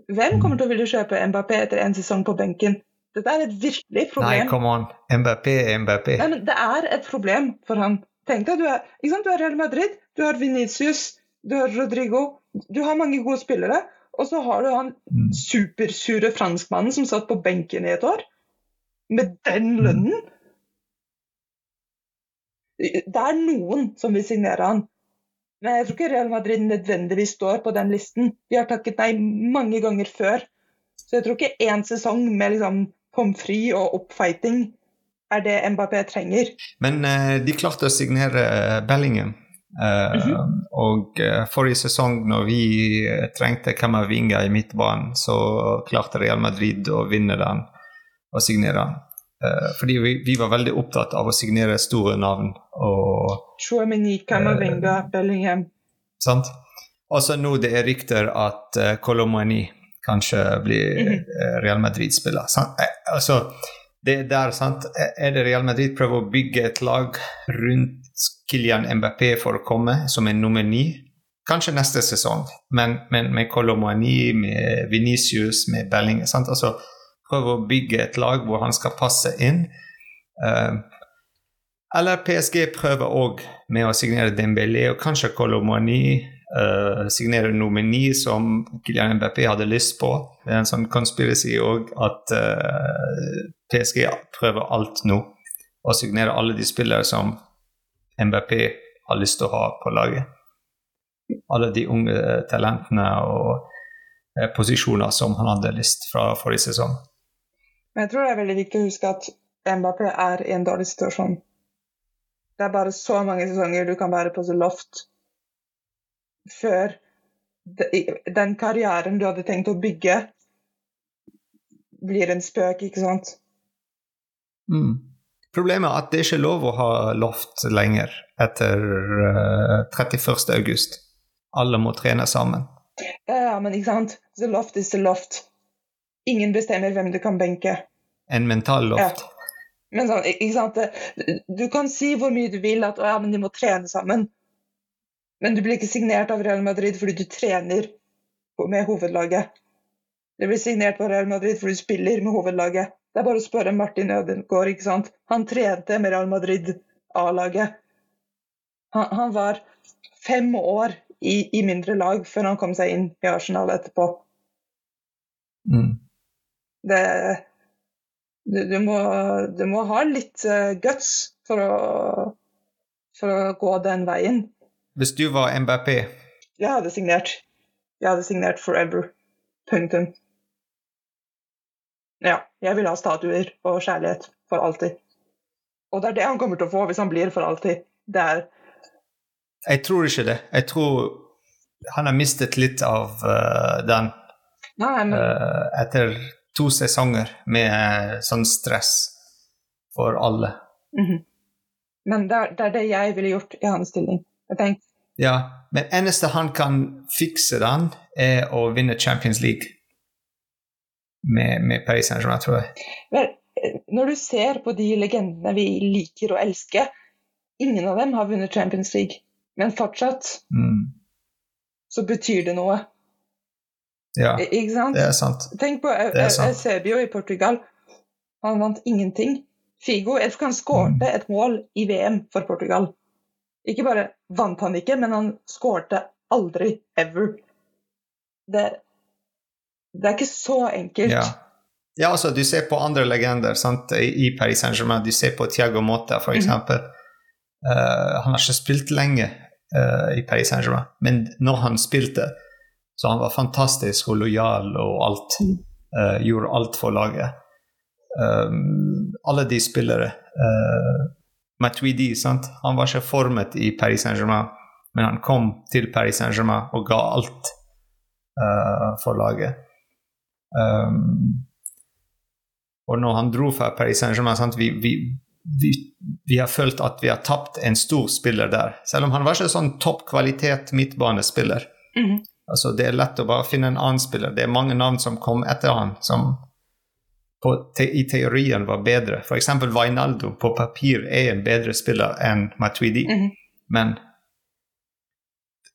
Hvem kommer til å ville kjøpe Mbappé etter en sesong på benken? Dette er et virkelig Nei, problem. come on. Mbappé er Mbappé. Nei, men det er et problem for han. Tenk deg, du er, ikke sant? du er Real Madrid, du har Venitius, du har Rodrigo. Du har mange gode spillere. Og så har du han Mm. supersure franskmannen som satt på benken i et år. Med den lønnen. Det er noen som vil signere han. Men jeg tror ikke Real Madrid nødvendigvis står på den listen. De har takket nei mange ganger før. Så jeg tror ikke én sesong med liksom pommes frites og oppfighting er det Mbappé trenger. Men eh, de klarte å signere eh, Bellingham. Eh, Og eh, forrige sesong, når vi eh, trengte Camavinga i midtbanen, så klarte Real Madrid å vinne den og signere den. Eh, fordi vi, vi var veldig opptatt av å signere store navn. og Chouameni, Camavinga, Bellingham. Sant? Også nå det er rykter at Colomani kanskje blir mm -hmm. Real Madrid-spiller. Eh, altså, det er der, sant? Er det Real Madrid prøver å bygge et lag rundt Kylian Mbappé for å komme som en nummer ni? Kanskje neste sesong, men, men med Colomani, med Venicius, med Belling? Altså, Prøve å bygge et lag hvor han skal passe inn. Uh, eller PSG prøver òg med å signere Dembélé og kanskje Colomani. Uh, signere nummer ni som Kylian Mbappé hadde lyst på. Det er en sånn conspiracy òg at uh, PSG prøver alt nå. Og signere alle de spillere som Mbappé har lyst til å ha på laget. Alle de unge talentene og eh, posisjoner som han hadde lyst fra forrige sesong. Men jeg tror det er veldig viktig å huske at Mbappé er i en dårlig situasjon. Det er bare så mange sesonger du kan være på the loft før den karrieren du hadde tenkt å bygge, blir en spøk, ikke sant? Mm. Problemet er at det ikke er lov å ha loft lenger etter eh, 31. august. Alle må trene sammen. Ja, ja, men ikke sant? The loft is the loft. Ingen bestemmer hvem du kan benke. En mental loft. Men sånn, ikke sant? Du kan si hvor mye du vil at ja, men de må trene sammen. Men du blir ikke signert av Real Madrid fordi du trener med hovedlaget. Du blir signert på Real Madrid fordi du spiller med hovedlaget. Det er bare å spørre Martin Ødegaard. ikke sant? Han trente med Real Madrid A-laget. Han, han, var fem år i, i, mindre lag før han kom seg inn i Arsenal etterpå. Mm. Det du, du, må, du, må, ha litt uh, guts for å, for å gå den veien. Hvis du var MBP? Jeg hadde signert. Jeg hadde signert forever. Punktum. Ja, jeg vil ha statuer og kjærlighet for alltid. Og det er det han kommer til å få hvis han blir for alltid. Det er Jeg tror ikke det. Jeg tror han har mistet litt av uh, den Nei, men... uh, etter to sesonger med sånn stress for alle. Mm -hmm. Men det er, det er, det jeg ville gjort i hans stilling. Jeg tenkte Ja, men eneste han kan fikse den, er å vinne Champions League med, med Paris Saint-Germain, tror jeg. Men når du ser på de legendene vi liker å elske, ingen av dem har vunnet Champions League. Men fortsatt mm. så betyr det noe. Ja, ikke sant? det er sant. Tenk på Eusebio i Portugal. Han vant ingenting. Figo han skårte mm. et mål i VM for Portugal. Ikke bare vant han ikke, men han skårte aldri ever. Det, det er ikke så enkelt. Ja. ja. altså, du ser på andre legender sant? i Paris Saint-Germain. Du ser på Tiago Motta, f.eks. Mm -hmm. uh, han har ikke spilt lenge uh, i Paris Saint-Germain, men når han spilte, så han var fantastisk og lojal og alt. Uh, gjorde alt for laget. Um, alle de spillere. Uh, Matuidi, sant? han var ikke formet i Paris Saint-Germain, men han kom til Paris Saint-Germain og ga alt uh, for laget. Um, og når han dro fra Paris Saint-Germain vi, vi, vi, vi, har følt at vi har tapt en stor spiller der. Selv om han var ikke sånn toppkvalitet midtbanespiller. Mm -hmm. Altså, det er lett å bare finne en annen spiller. Det er mange navn som kom etter han, som på, te, i teorien var bedre. F.eks. Vainaldo på papir er en bedre spiller enn Matuidi, mm -hmm. men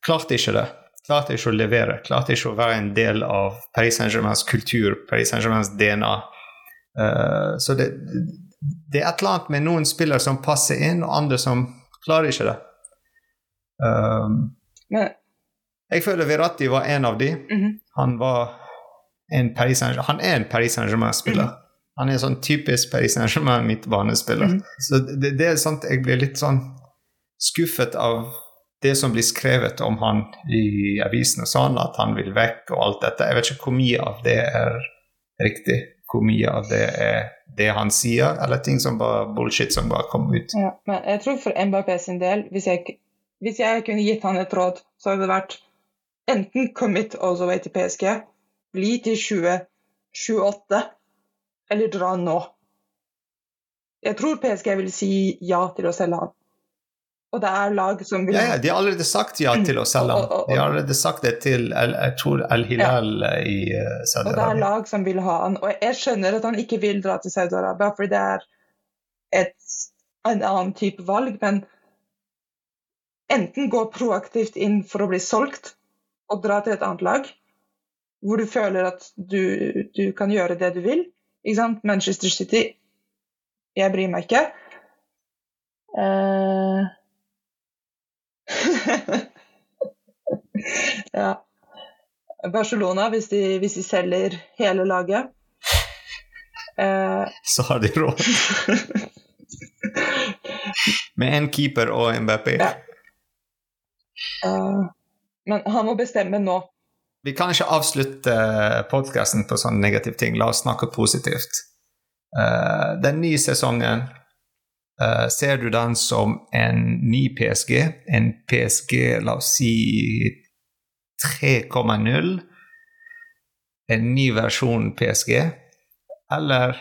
klarte ikke det. Klarte ikke å levere. Klarte ikke å være en del av Paris Saint-Germains kultur, Paris Saint-Germains DNA. Uh, eh, så det, det, er et eller annet med noen spillere som passer inn, og andre som klarer ikke det. Um, jeg føler Verratti var en av de. Mm -hmm. Han var en Paris Han er en Paris Saint-Germain-spiller. Mm -hmm. Han er en sånn typisk Paris Saint-Germain midtbanespiller. Mm -hmm. Så det, det, er sant jeg blir litt sånn skuffet av det som blir skrevet om han i avisene, sånn at han vil vekk og alt dette. Jeg vet ikke hvor mye av det er riktig. Hvor mye av det er det han sier, eller ting som bare bullshit som bare kommer ut. Ja, men jeg tror for Mbappé sin del, hvis jeg, hvis jeg kunne gitt han et råd, så hadde det vært enten commit all the way til PSG, bli til 2028, eller dra nå. Jeg tror PSG vil si ja til å selge han. Og det er lag som vil Ja, ja de har allerede sagt ja til å selge han. De har allerede sagt det til jeg tror Al-Hilal ja. i uh, Saudi-Arabia. Og det er lag som vil ha han. Og jeg skjønner at han ikke vil dra til Saudi-Arabia, fordi det er et, en annen type valg, men enten gå proaktivt inn for å bli solgt, og dra til et annet lag hvor du føler at du, du kan gjøre det du vil. Ikke sant? Manchester City Jeg bryr meg ikke. Uh... ja. Barcelona, hvis de, hvis de, selger hele laget eh. Så har de råd. Med en keeper og BP. Ja. Uh... Men han må bestemme nå. Vi kan ikke avslutte podkasten på sånne negative ting. La oss snakke positivt. Uh, den nye sesongen, uh, ser du den som en ny PSG? En PSG, la oss si 3,0? En ny versjon PSG? Eller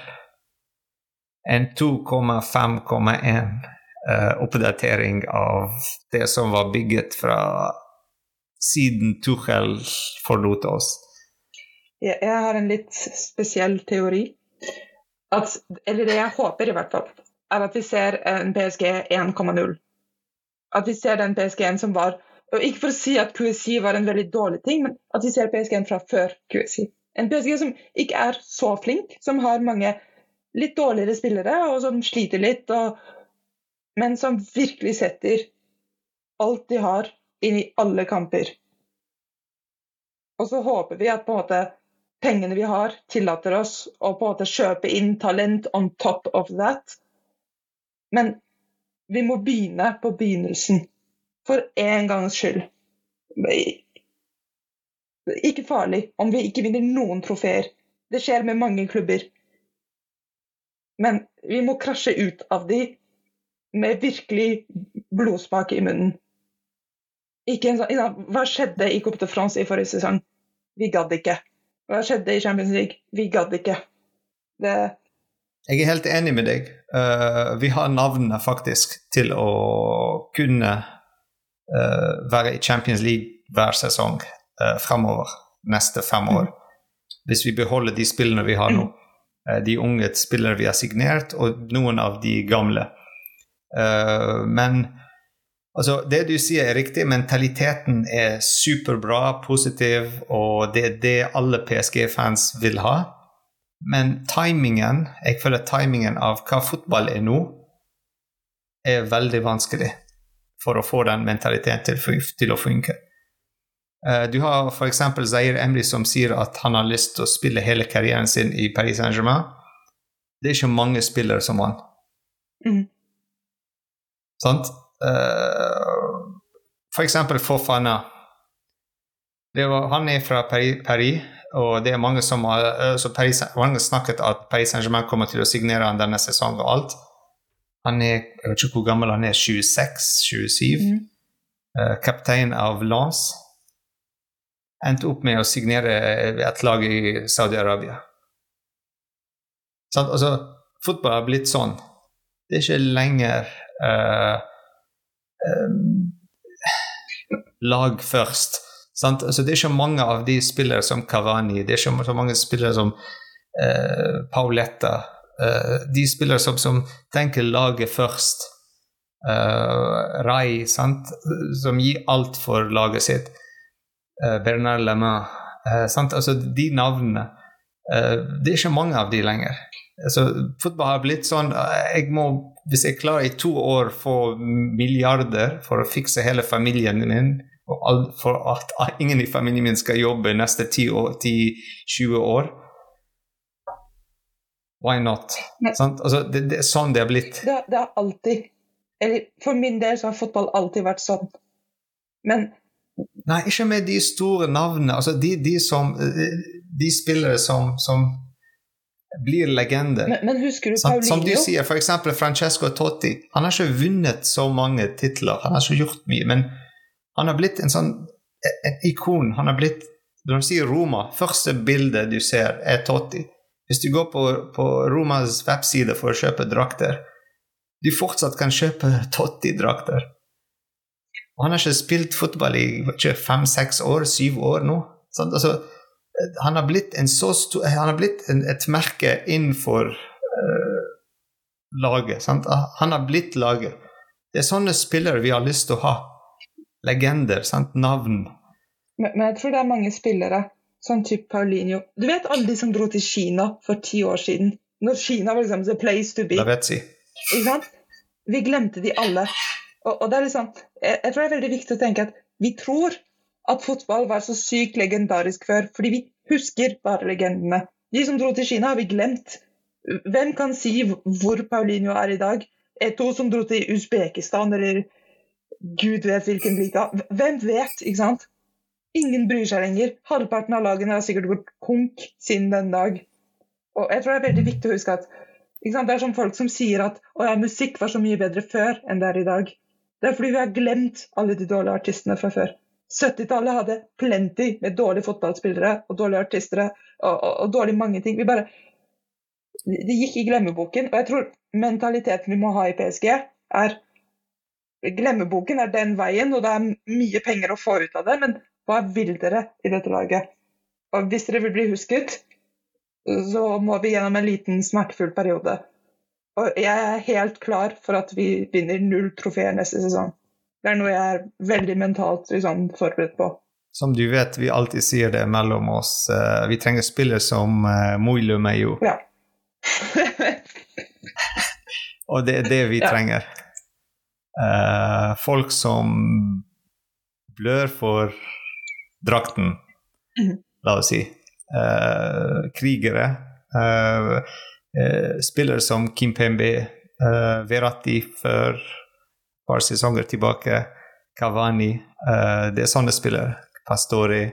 en 2,5,1 uh, oppdatering av det som var bygget fra siden Tuchel forlot oss? Jeg har en litt spesiell teori. At, eller det jeg håper, i hvert fall. Er at vi ser en PSG 1,0. At vi ser den PSG-en som var og Ikke for å si at QSI var en veldig dårlig ting, men at vi ser PSG-en fra før QSI. En PSG som ikke er så flink, som har mange litt dårligere spillere, og som sliter litt, og, men som virkelig setter alt de har, inn i alle kamper. Og så håper vi at på en måte pengene vi har, tillater oss å på en måte kjøpe inn talent on top of that. Men vi må begynne på begynnelsen. For en gangs skyld. Ikke farlig om vi ikke vinner noen trofeer. Det skjer med mange klubber. Men vi må krasje ut av de med virkelig blodsmak i munnen. Sånn, hva skjedde i Coupe de France i forrige sesong? Vi gadd ikke. Hva skjedde i Champions League? Vi gadd ikke. Det Jeg er helt enig med deg. Uh, vi har navnene faktisk til å kunne uh, være i Champions League hver sesong uh, fremover neste fem år. Hvis vi beholder de spillene vi har nå. Uh, de unge spillere vi har signert, og noen av de gamle. men altså, det du sier er riktig. Mentaliteten er superbra, positiv, og det er det alle PSG-fans vil ha. Men timingen, jeg føler timingen av hva fotball er nå, er veldig vanskelig for å få den mentaliteten til, til å funke. Uh, du har f.eks. Zair Emry som sier at han har lyst til å spille hele karrieren sin i Paris Saint-Germain. Det er ikke mange spillere som han. Mm. Sant? Uh, f.eks. Fofana. Var, han er fra Paris, Paris, og det er mange som har uh, så Paris, mange snakket at Paris Saint-Germain kommer til å signere han denne sesongen og alt. Han er jeg vet ikke hvor gammel han er, 26-27. Mm. Uh, kaptein av Lance. Endte opp med å signere et lag i Saudi-Arabia. Sånn, altså, fotball har blitt sånn. Det er ikke lenger uh, um, lag først. Altså, det er ikke mange av de spillere som Cavani, det er ikke så mange spillere som eh, Pauletta eh, de spillere som, som, tenker laget først. Eh, Rai, sant? som gir alt for laget sitt. Uh, Bernard Lemain. altså, de navnene. det er ikke mange av de lenger. Altså, fotball har blitt sånn jeg må, Hvis jeg klarer i to år få milliarder for å fikse hele familien min, for at ingen i familien min skal jobbe neste 10-20 år Why not? Altså, det, det, er sånn det har blitt. Det, det, har alltid Eller for min del så har fotball alltid vært sånn. Men Nei, ikke med de store navnene. Altså de, de som De spillere som, som blir legender. Men, men husker du Paulinho? Som du sier, f.eks. Francesco Totti. Han har ikke vunnet så mange titler, han har ikke gjort mye, men han har blitt en sånn en ikon. Han har blitt Når du sier Roma, første bildet du ser, er Totti. Hvis du går på, på Romas webside for å kjøpe drakter, du fortsatt kan kjøpe Totti-drakter. Og han har ikke spilt fotball i fem-seks år, syv år nå. Sånn, altså, han har blitt, stor, han har blitt en, et merke innenfor uh, laget. Sant? Han har blitt laget. Det er sånne spillere vi har lyst til å ha. Legender, sant? navn. Men, men jeg tror det er mange spillere Sånn type Paulinho. Du vet alle de som dro til Kina for ti år siden? Når Kina var liksom the place to be. Lavetzi. Ikke sant? Vi glemte de alle. Og, og det er liksom, jeg, jeg, tror det er veldig viktig å tenke at vi tror at fotball var så sykt legendarisk før, fordi vi husker bare legendene. De som dro til Kina, har vi glemt. Hvem kan si hvor Paulinho er i dag? to som dro til Usbekistan eller gud vet hvilken liga. Hvem vet, ikke sant? Ingen bryr seg lenger. Halvparten av lagene har sikkert gått konk siden den dag. Og jeg tror det er veldig viktig å huske at Det er som folk som sier at ja, musikk var så mye bedre før enn det er i dag. Det er fordi vi har glemt alle de dårlige artistene fra før. 70-tallet hadde plenty med dårlige fotballspillere og dårlige artister og, og, og dårlig mange ting. Vi bare Det gikk i glemmeboken. Og jeg tror mentaliteten vi må ha i PSG, er Glemmeboken er den veien, og det er mye penger å få ut av det, men hva vil dere i dette laget? Og hvis dere vil bli husket, så må vi gjennom en liten smertefull periode. Og jeg er helt klar for at vi vinner null trofeer neste sesong. Det er noe jeg er veldig mentalt liksom, forberedt på. Som du vet, vi alltid sier det mellom oss. Uh, vi trenger spillere som uh, Moilu Meyo. Ja. Og det er det vi ja. Uh, folk som blør for drakten, mm. la oss si. Eh, krigere. Uh, spillere som Kim Pembe, Verratti for et par sesonger tilbake, Kavani. det er sånne spillere. Pastori.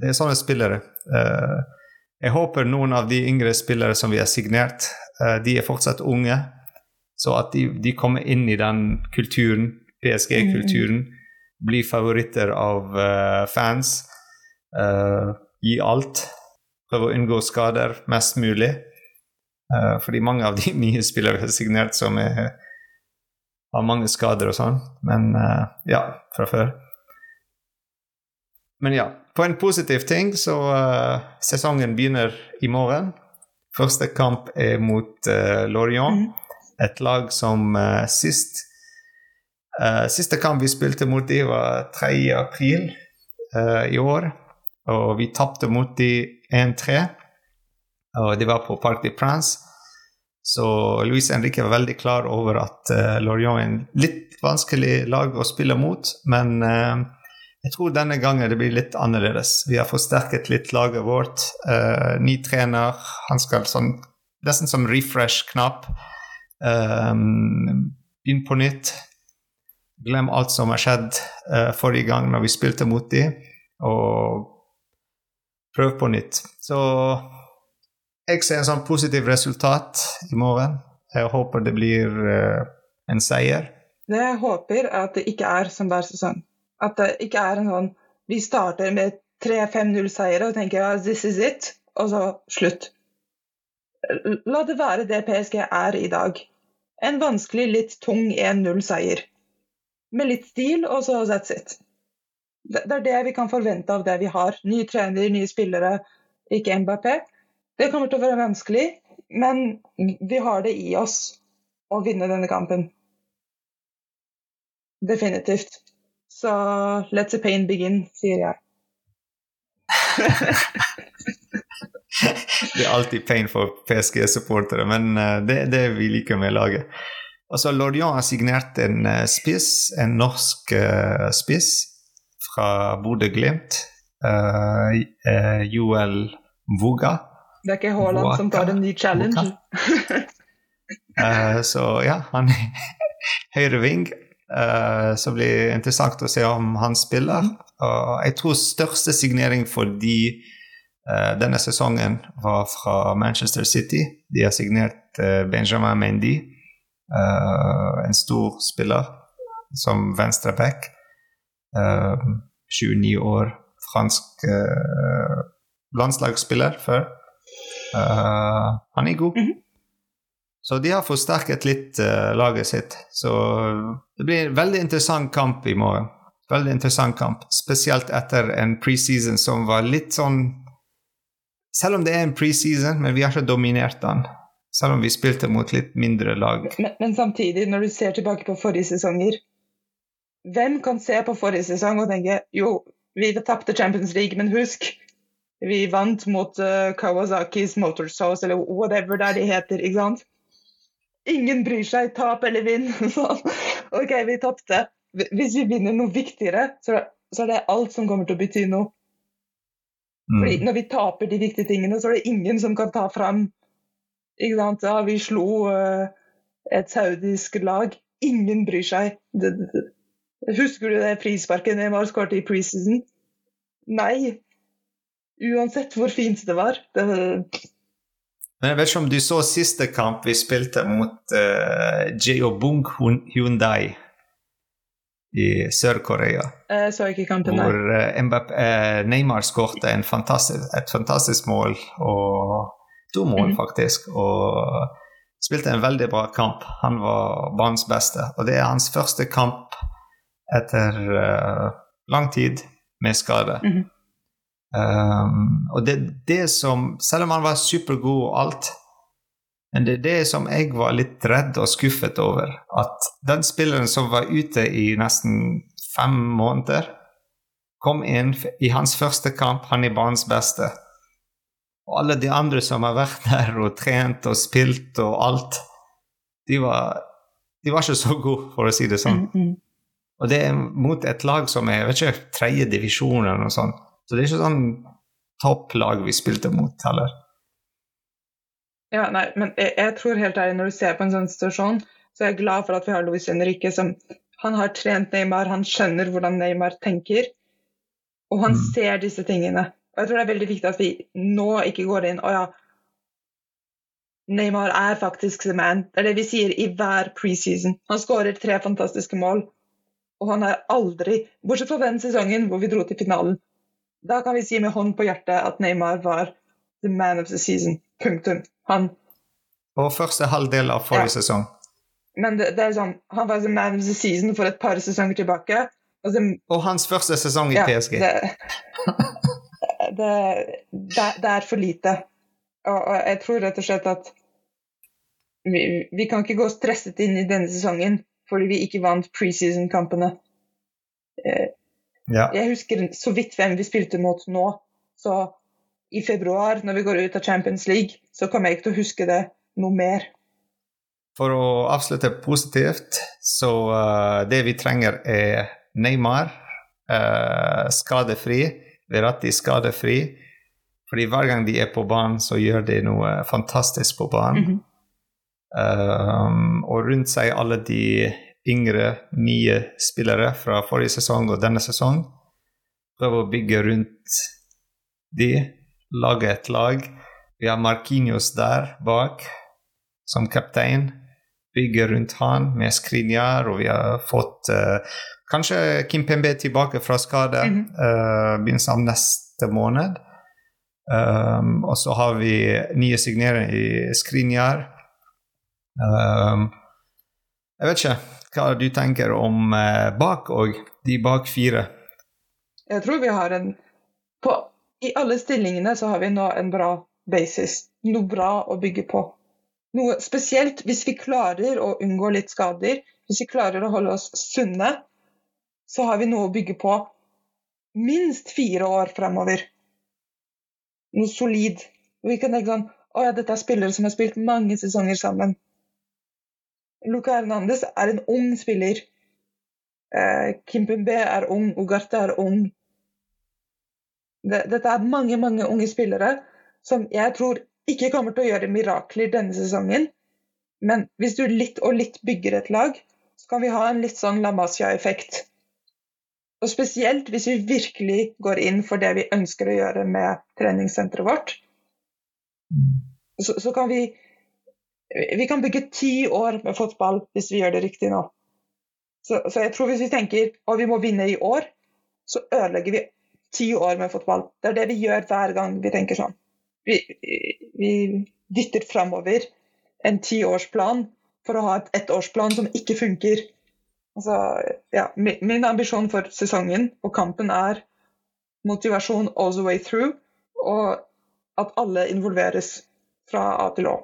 det er sånne spillere. jeg håper noen av de yngre spillere som vi har signert, de er fortsatt unge. Så at de, de kommer inn i den kulturen, PSG-kulturen, mm. blir favoritter av uh, fans. Uh, gi alt. Prøve å unngå skader mest mulig. Uh, fordi mange av de nye spillere vi har signert, som er, har mange skader og sånn. Men ja, fra før. Men ja, på en positiv ting så sesongen begynner i morgen. Første kamp er mot Lorient. Mm et lag som uh, sist uh, Siste kamp vi spilte mot dem, var 3. april uh, i år. Og vi tapte mot dem 1-3. Og det var på Parc de Prince. Så Luis Henrique var veldig klar over at uh, Lorient er en litt vanskelig lag å spille mot. Men jeg tror denne gangen det blir litt annerledes. Vi har forsterket litt laget vårt. ny trener. Han skal sånn Nesten som refresh-knapp. Begynn på nytt. Glem alt som har skjedd uh, forrige gang når vi spilte mot dem, og prøv på nytt. Så jeg ser en sånn positiv resultat i morgen. Jeg håper det blir uh, en seier. Det jeg håper, er at det ikke er som hver sesong. At det ikke er en sånn Vi starter med 3-5-0-seiere og tenker ja, this is it, og så slutt. La det være det PSG er i dag. En vanskelig, litt tung 1-0-seier. Med litt stil, og så that's it. Det er det vi kan forvente av det vi har. Nye trenere, nye spillere, ikke Mbappé. Det kommer til å være vanskelig, men vi har det i oss å vinne denne kampen. Definitivt. Så let the pain begin, sier jeg. det er alltid pain for PSG-supportere, men uh, det er det vi liker med laget. Altså, Lorient har signert en uh, spiss, en norsk uh, spiss fra Bodø-Glimt. Joel Vuga. Det er ikke Haaland som tar en ny challenge? så ja, han er høyre ving. så blir det interessant å se om han spiller. Mhm. Og jeg tror største signering for de Uh, denne sesongen var fra Manchester City. De har signert uh, Benjamin Mendy, uh, en stor spiller, som venstreback. 29 år, fransk landslagsspiller før. han er god. -hmm. Så de har forsterket litt laget sitt. Så det blir en veldig interessant kamp i morgen. Veldig interessant kamp, spesielt etter en preseason som var litt sånn selv om det er en preseason, men vi har ikke dominert den. Selv om vi spilte mot litt mindre lag. Men, men, samtidig, når du ser tilbake på forrige sesonger Hvem kan se på forrige sesong og tenke jo, vi tapte Champions League, men husk, vi vant mot uh, Kawasakis Motorsauce, eller whatever det er de heter. ikke sant? Ingen bryr seg, tap eller vinn. Sånn. OK, vi tapte. Hvis vi vinner noe viktigere, så, er det alt som kommer til å bety noe. Fordi mm. Når vi taper de viktige tingene, så er det ingen som kan ta fram ikke sant? Ja, vi slo uh, et saudisk lag. Ingen bryr seg. Det, det, husker du det frisparket Neymar skåret i preseason? Nei. Uansett hvor fint det var. Det, men jeg vet ikke om du så siste kamp vi spilte mot uh, Jeobung Hyundai i Sør-Korea. Så ikke kampen der. Hvor Mbapp eh, Neymar fantastisk, et fantastisk mål, og to mål, mm. faktisk. Og spilte en veldig bra kamp. Han var banens beste. Og det er hans første kamp etter uh, lang tid med skade. Mm. Um, og det, det som Selv om han var supergod og alt, Men det er det som jeg var litt redd og skuffet over. At den spilleren som var ute i nesten fem måneder, kom inn i hans første kamp, han i banens beste. Og alle de andre som har vært der og trent og spilt og alt, de var, de var ikke så gode, for å si det sånn. Mm, mm. Og det er mot et lag som er jeg vet ikke, tredje divisjon eller noe sånt. Så det er ikke sånn topplag vi spilte mot heller. Ja, nei, men jeg, jeg, tror helt ærlig, når du ser på en sånn situasjon, så er jeg glad for at vi har Luis Henrique som Han har trent Neymar, han skjønner hvordan Neymar tenker, og han mm. ser disse tingene. Og jeg tror det er veldig viktig at vi nå ikke går inn og ja, Neymar er faktisk the man. Det er det vi sier i hver preseason. Han skårer tre fantastiske mål, og han er aldri Bortsett fra den sesongen hvor vi dro til finalen. Da kan vi si med hånd på hjertet at Neymar var the man of the season. Punktum. Han Og første halvdel av forrige ja. sesong. Men det, det, er sånn, han var man of the season for et par sesonger tilbake. Og, så, og hans første sesong i ja, PSG. Det, det, det, er for lite. Og, og, jeg tror rett og slett at vi, vi kan ikke gå stresset inn i denne sesongen fordi vi ikke vant preseason-kampene. Eh, ja. Jeg husker så vidt hvem vi spilte mot nå. Så i februar, når vi går ut av Champions League, så kommer jeg ikke til å huske det noe mer. For å avslutte positivt, så uh, det vi trenger, er Neymar uh, skadefri. Verratti skadefri. Fordi hver gang de er på banen, så gjør de noe fantastisk på banen. Mm -hmm. um, og rundt seg alle de yngre, nye spillere fra forrige sesong og denne sesong. Prøve å bygge rundt de lage et lag. Vi har Markinios der bak som kaptein. Bygger rundt han med Skrinjar, og vi har fått uh, kanskje Kim Pembe tilbake fra skade mm -hmm. uh, begynnelsen av neste måned. Um, og så har vi nye signeringer i Skrinjar. Um, jeg vet ikke hva du tenker om uh, bak og de bak fire. Jeg tror vi har en på i alle stillingene så har vi nå en bra basis. Noe bra å bygge på. Noe spesielt hvis vi klarer å unngå litt skader, hvis vi klarer å holde oss sunne, så har vi noe å bygge på minst fire år fremover. Noe solid. Vi kan tenke sånn Å ja, dette er spillere som har spilt mange sesonger sammen. Luca Hernandez er en ung spiller. Eh, Kimpembe er ung, Ugarte er ung. Dette er mange, mange unge spillere som jeg tror ikke kommer til å gjøre mirakler denne sesongen. Men hvis du litt og litt bygger et lag, så kan vi ha en litt sånn La Masia-effekt. Og spesielt hvis vi virkelig går inn for det vi ønsker å gjøre med treningssenteret vårt. Så, så, kan vi Vi kan bygge ti år med fotball hvis vi gjør det riktig nå. Så, så jeg tror hvis vi tenker at vi må vinne i år, så ødelegger vi ti år med fotball. Det er det vi gjør hver gang vi tenker sånn. Vi, vi dytter framover en tiårsplan for å ha et ettårsplan som ikke funker. Altså, ja, min ambisjon for sesongen og kampen er motivasjon all the way through, og at alle involveres fra A til Å.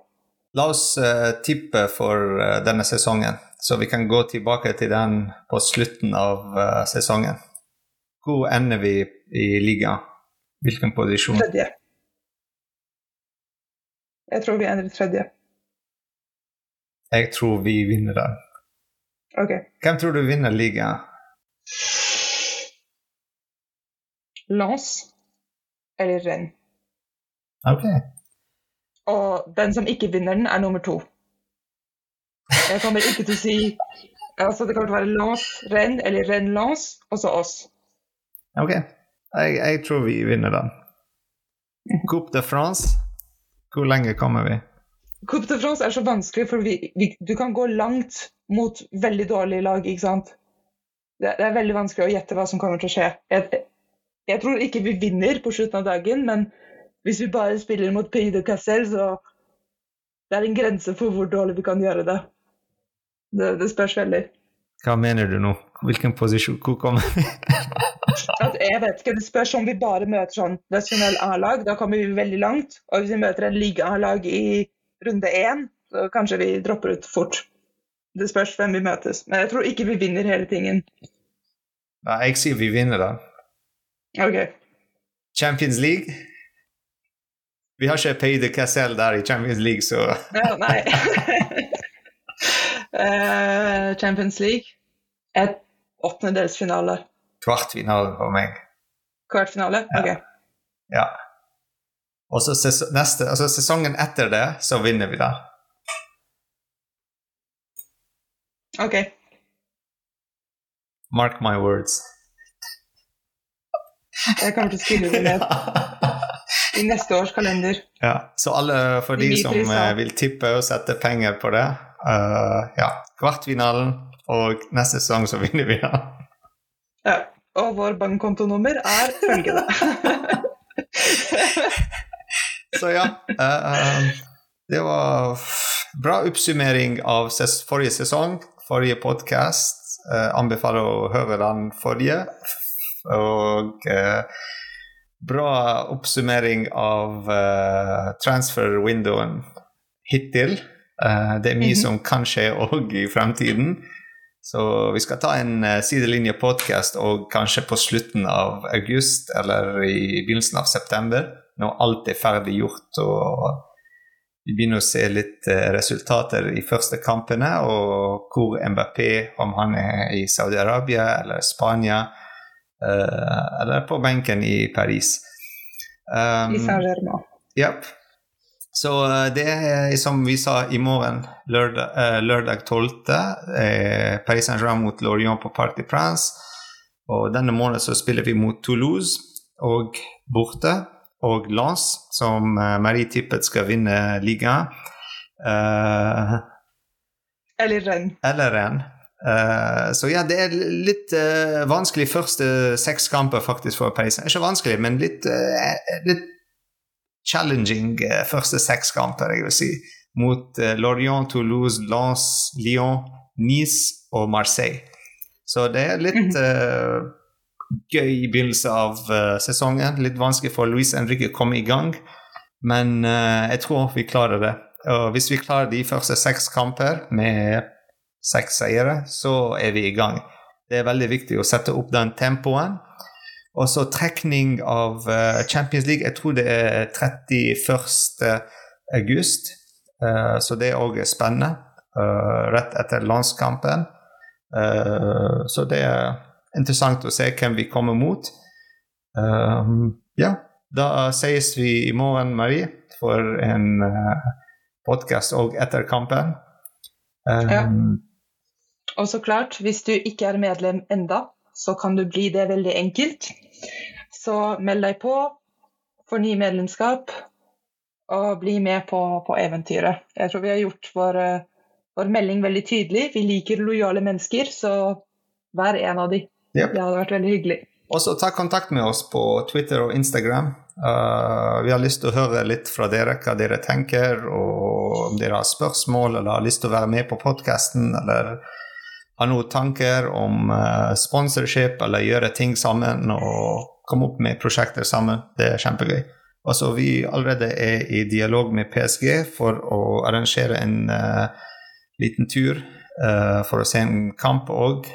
La oss uh, tippe for uh, denne sesongen, så vi kan gå tilbake til den på slutten av uh, sesongen. Hvor ender vi i ligaen? Hvilken posisjon? Tredje. Jeg tror vi ender i tredje. Jeg tror vi vinner den. Ok. Hvem tror du vinner ligaen? Lance eller renn. Ok. Og den som ikke vinner den, er nummer to. Jeg kommer ikke til å si altså Det kommer til å være Lance, renn eller renn Lance, og så oss. Ok. Jeg, jeg, tror vi vinner den. Coupe de France, hvor lenge kommer vi? Coupe de France er så vanskelig, for vi, vi, du kan gå langt mot veldig dårlige lag. ikke sant? Det, det, er veldig vanskelig å gjette hva som kommer til å skje. Jeg, jeg, tror ikke vi vinner på slutten av dagen, men hvis vi bare spiller mot Pays de Cassel, så det er en grense for hvor dårlig vi kan gjøre det. Det, det spørs veldig. Hva mener du nå? Hvilken posisjon? Hvor kommer vi? jeg vet ikke, Det spørs om vi bare møter sånn nasjonell A-lag. Da kommer vi veldig langt. Og hvis vi møter en liga-A-lag i runde én, Så kanskje vi dropper ut fort. Det spørs hvem vi møtes. Men jeg tror ikke vi vinner hele tingen. Nei, jeg sier vi vinner, da. OK. Champions League Vi har ikke Pay de Cassel der i Champions League, så Ja, nei. Eh, Champions League. Et åttendedelsfinale. kvartfinale for meg. Kvartfinale? Ja. OK. Ja. Og så ses neste, altså sesongen etter det, så vinner vi da. OK. Mark my words. Jeg kommer til å skrive det ned i neste års kalender. Ja, så alle for de som eh, vil tippe og sette penger på det uh, Ja, kvartfinalen, og neste sesong så vinner vi, da. Ja. Og vår bankkontonummer er følgende. Så ja. Uh, det var bra oppsummering av ses forrige sesong, forrige podkast. anbefaler å høre den forrige. Og uh, bra oppsummering av uh, transfer-windowen hittil. Uh, det er mye Mhm. som kan skje òg i fremtiden. Så vi skal ta en uh, sidelinje-podkast og kanskje på slutten av august eller i begynnelsen av september, når alt er ferdig gjort og vi begynner å se litt eh, resultater i første kampene, og hvor MBP, om han er i Saudi-Arabia eller Spania, eh, eller på benken i Paris. Um, I Saint-Germain. Japp. Så eh, det er som vi sa i morgen, lørdag, eh, lørdag 12., eh, Paris Saint-Germain mot Lorient på Parc de France. Og denne måneden så spiller vi mot Toulouse og borte, og Lens, som eh, Marie tippet skal vinne ligaen. Eh, Eller renn. eller renn. Uh, så ja, det er litt uh, vanskelig første seks kamper faktisk for Paris. Ikke vanskelig, men litt, uh, litt challenging eh, første seks kamper, jeg vil si. Mot eh, Lorient, Toulouse, Lens, Lyon, Nice og Marseille. Så det er litt uh, gøy begynnelse av uh, sesongen. Litt vanskelig for Luis Henrique å komme i gang, men uh, jeg tror vi klarer det. Og hvis vi klarer de første seks kamper med seks seire, så er vi i gang. Det er veldig viktig å sette opp den tempoen. Og så trekning av eh, Champions League, jeg tror det er 31. august. Eh, så det òg er spennende. eh, rett etter landskampen. Eh, så det er interessant å se hvem vi kommer mot. Eh, ja, da ses vi i morgen, Marie, for en podkast òg etter kampen. Ja. Og så klart, hvis du ikke er medlem enda, så kan du bli det veldig enkelt. Så meld deg på, forny medlemskap, og bli med på, på eventyret. Jeg tror vi har gjort vår, vår melding veldig tydelig. Vi liker lojale mennesker, så vær en av de. Yep. Det hadde vært veldig hyggelig. Også ta kontakt med oss på Twitter og Instagram. Uh, vi har lyst til å høre litt fra dere hva dere tenker, og om dere har spørsmål eller har lyst til å være med på podkasten, eller har noen tanker om uh, sponsorship eller gjøre ting sammen og komme opp med prosjekter sammen. Det er kjempegøy. Altså, vi allerede er i dialog med PSG for å arrangere en uh, liten tur uh, for å se en kamp òg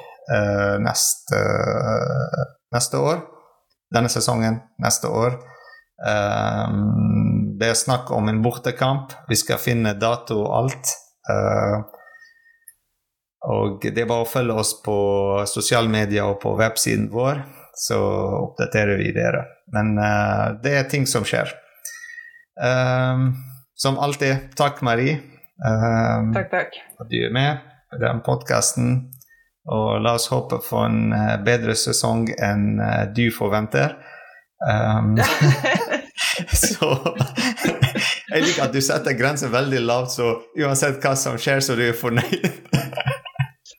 neste, neste år. Denne sesongen, neste år. Um, det er snakk om en bortekamp. Vi skal finne dato og alt. Uh, og det er bare å følge oss på sosiale medier og på websiden vår, så oppdaterer vi dere. Men uh, det er ting som skjer. Um, som alltid, takk, Marie. Um, Takk, takk. at du er med på den podkasten. Og la oss håpe på en eh, bedre sesong enn eh, du forventer. Um, så Jeg liker at du setter grensen veldig lavt, så uansett hva som skjer, så du er fornøyd.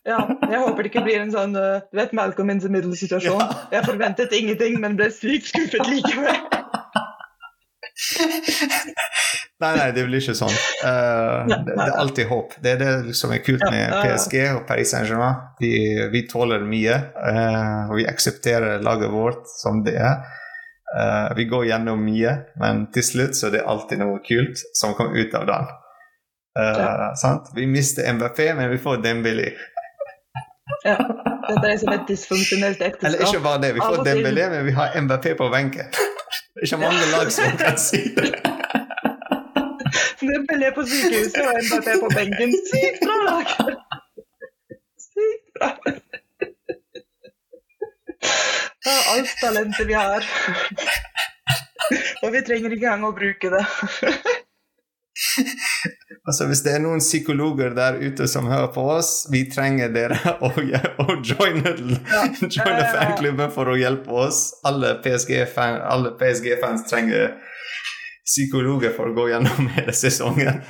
Ja, jeg håper det ikke blir en sånn uh, du vet Malcolm in the Middle-situasjon. Jeg forventet ingenting, men ble sykt skuffet likevel. Nei, nei, det blir ikke sånn. Eh, det, det er alltid håp. Det er det som er kult med. PSG og Paris Saint-Germain. Vi, vi tåler mye, uh, og vi aksepterer laget vårt som det er. Uh, vi går gjennom mye, men til slutt så er det alltid noe kult som kommer ut av den. Uh? Vi mister MBP, men vi får Dembélé. Ja. Dette er som et dysfunksjonelt ekteskap. Eller ikke bare det, vi får. Dembélé, men vi har MBP på benken. Det er ikke mange lag som kan si det. Dembélé på sykehuset og MVP på benken. Sykt bra lag! Sykt bra. Det er alt talentet vi har. Og vi trenger ikke engang å bruke det. Altså, hvis det er noen psykologer der ute som hører på oss, vi trenger dere å, å joine, joine Ja. fanklubben for å hjelpe oss. Alle PSG-fans PSG-fans trenger psykologer for å gå gjennom hele sesongen.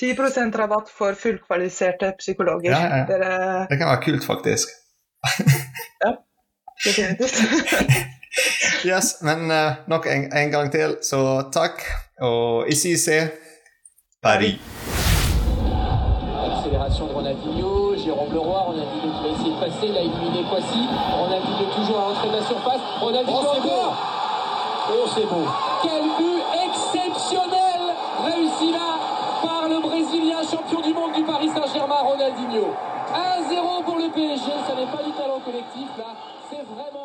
10% rabatt for fullkvalifiserte psykologer. Ja, ja. Dere Det kan være kult, faktisk. ja, definitivt. Yes, men eh, nok en, en gang til, så takk. Og ici c'est Paris. Accélération de Ronaldinho, Jérôme Leroy, Ronaldinho qui va essayer de passer, il a éliminé Kwasi, Ronaldinho toujours à l'entrée de la surface, Ronaldinho Oh, c'est encore Oh c'est beau Quel but exceptionnel réussi là par le Brésilien champion du monde du Paris Saint-Germain, Ronaldinho 1-0 pour le PSG, ça n'est pas du talent collectif là, c'est vraiment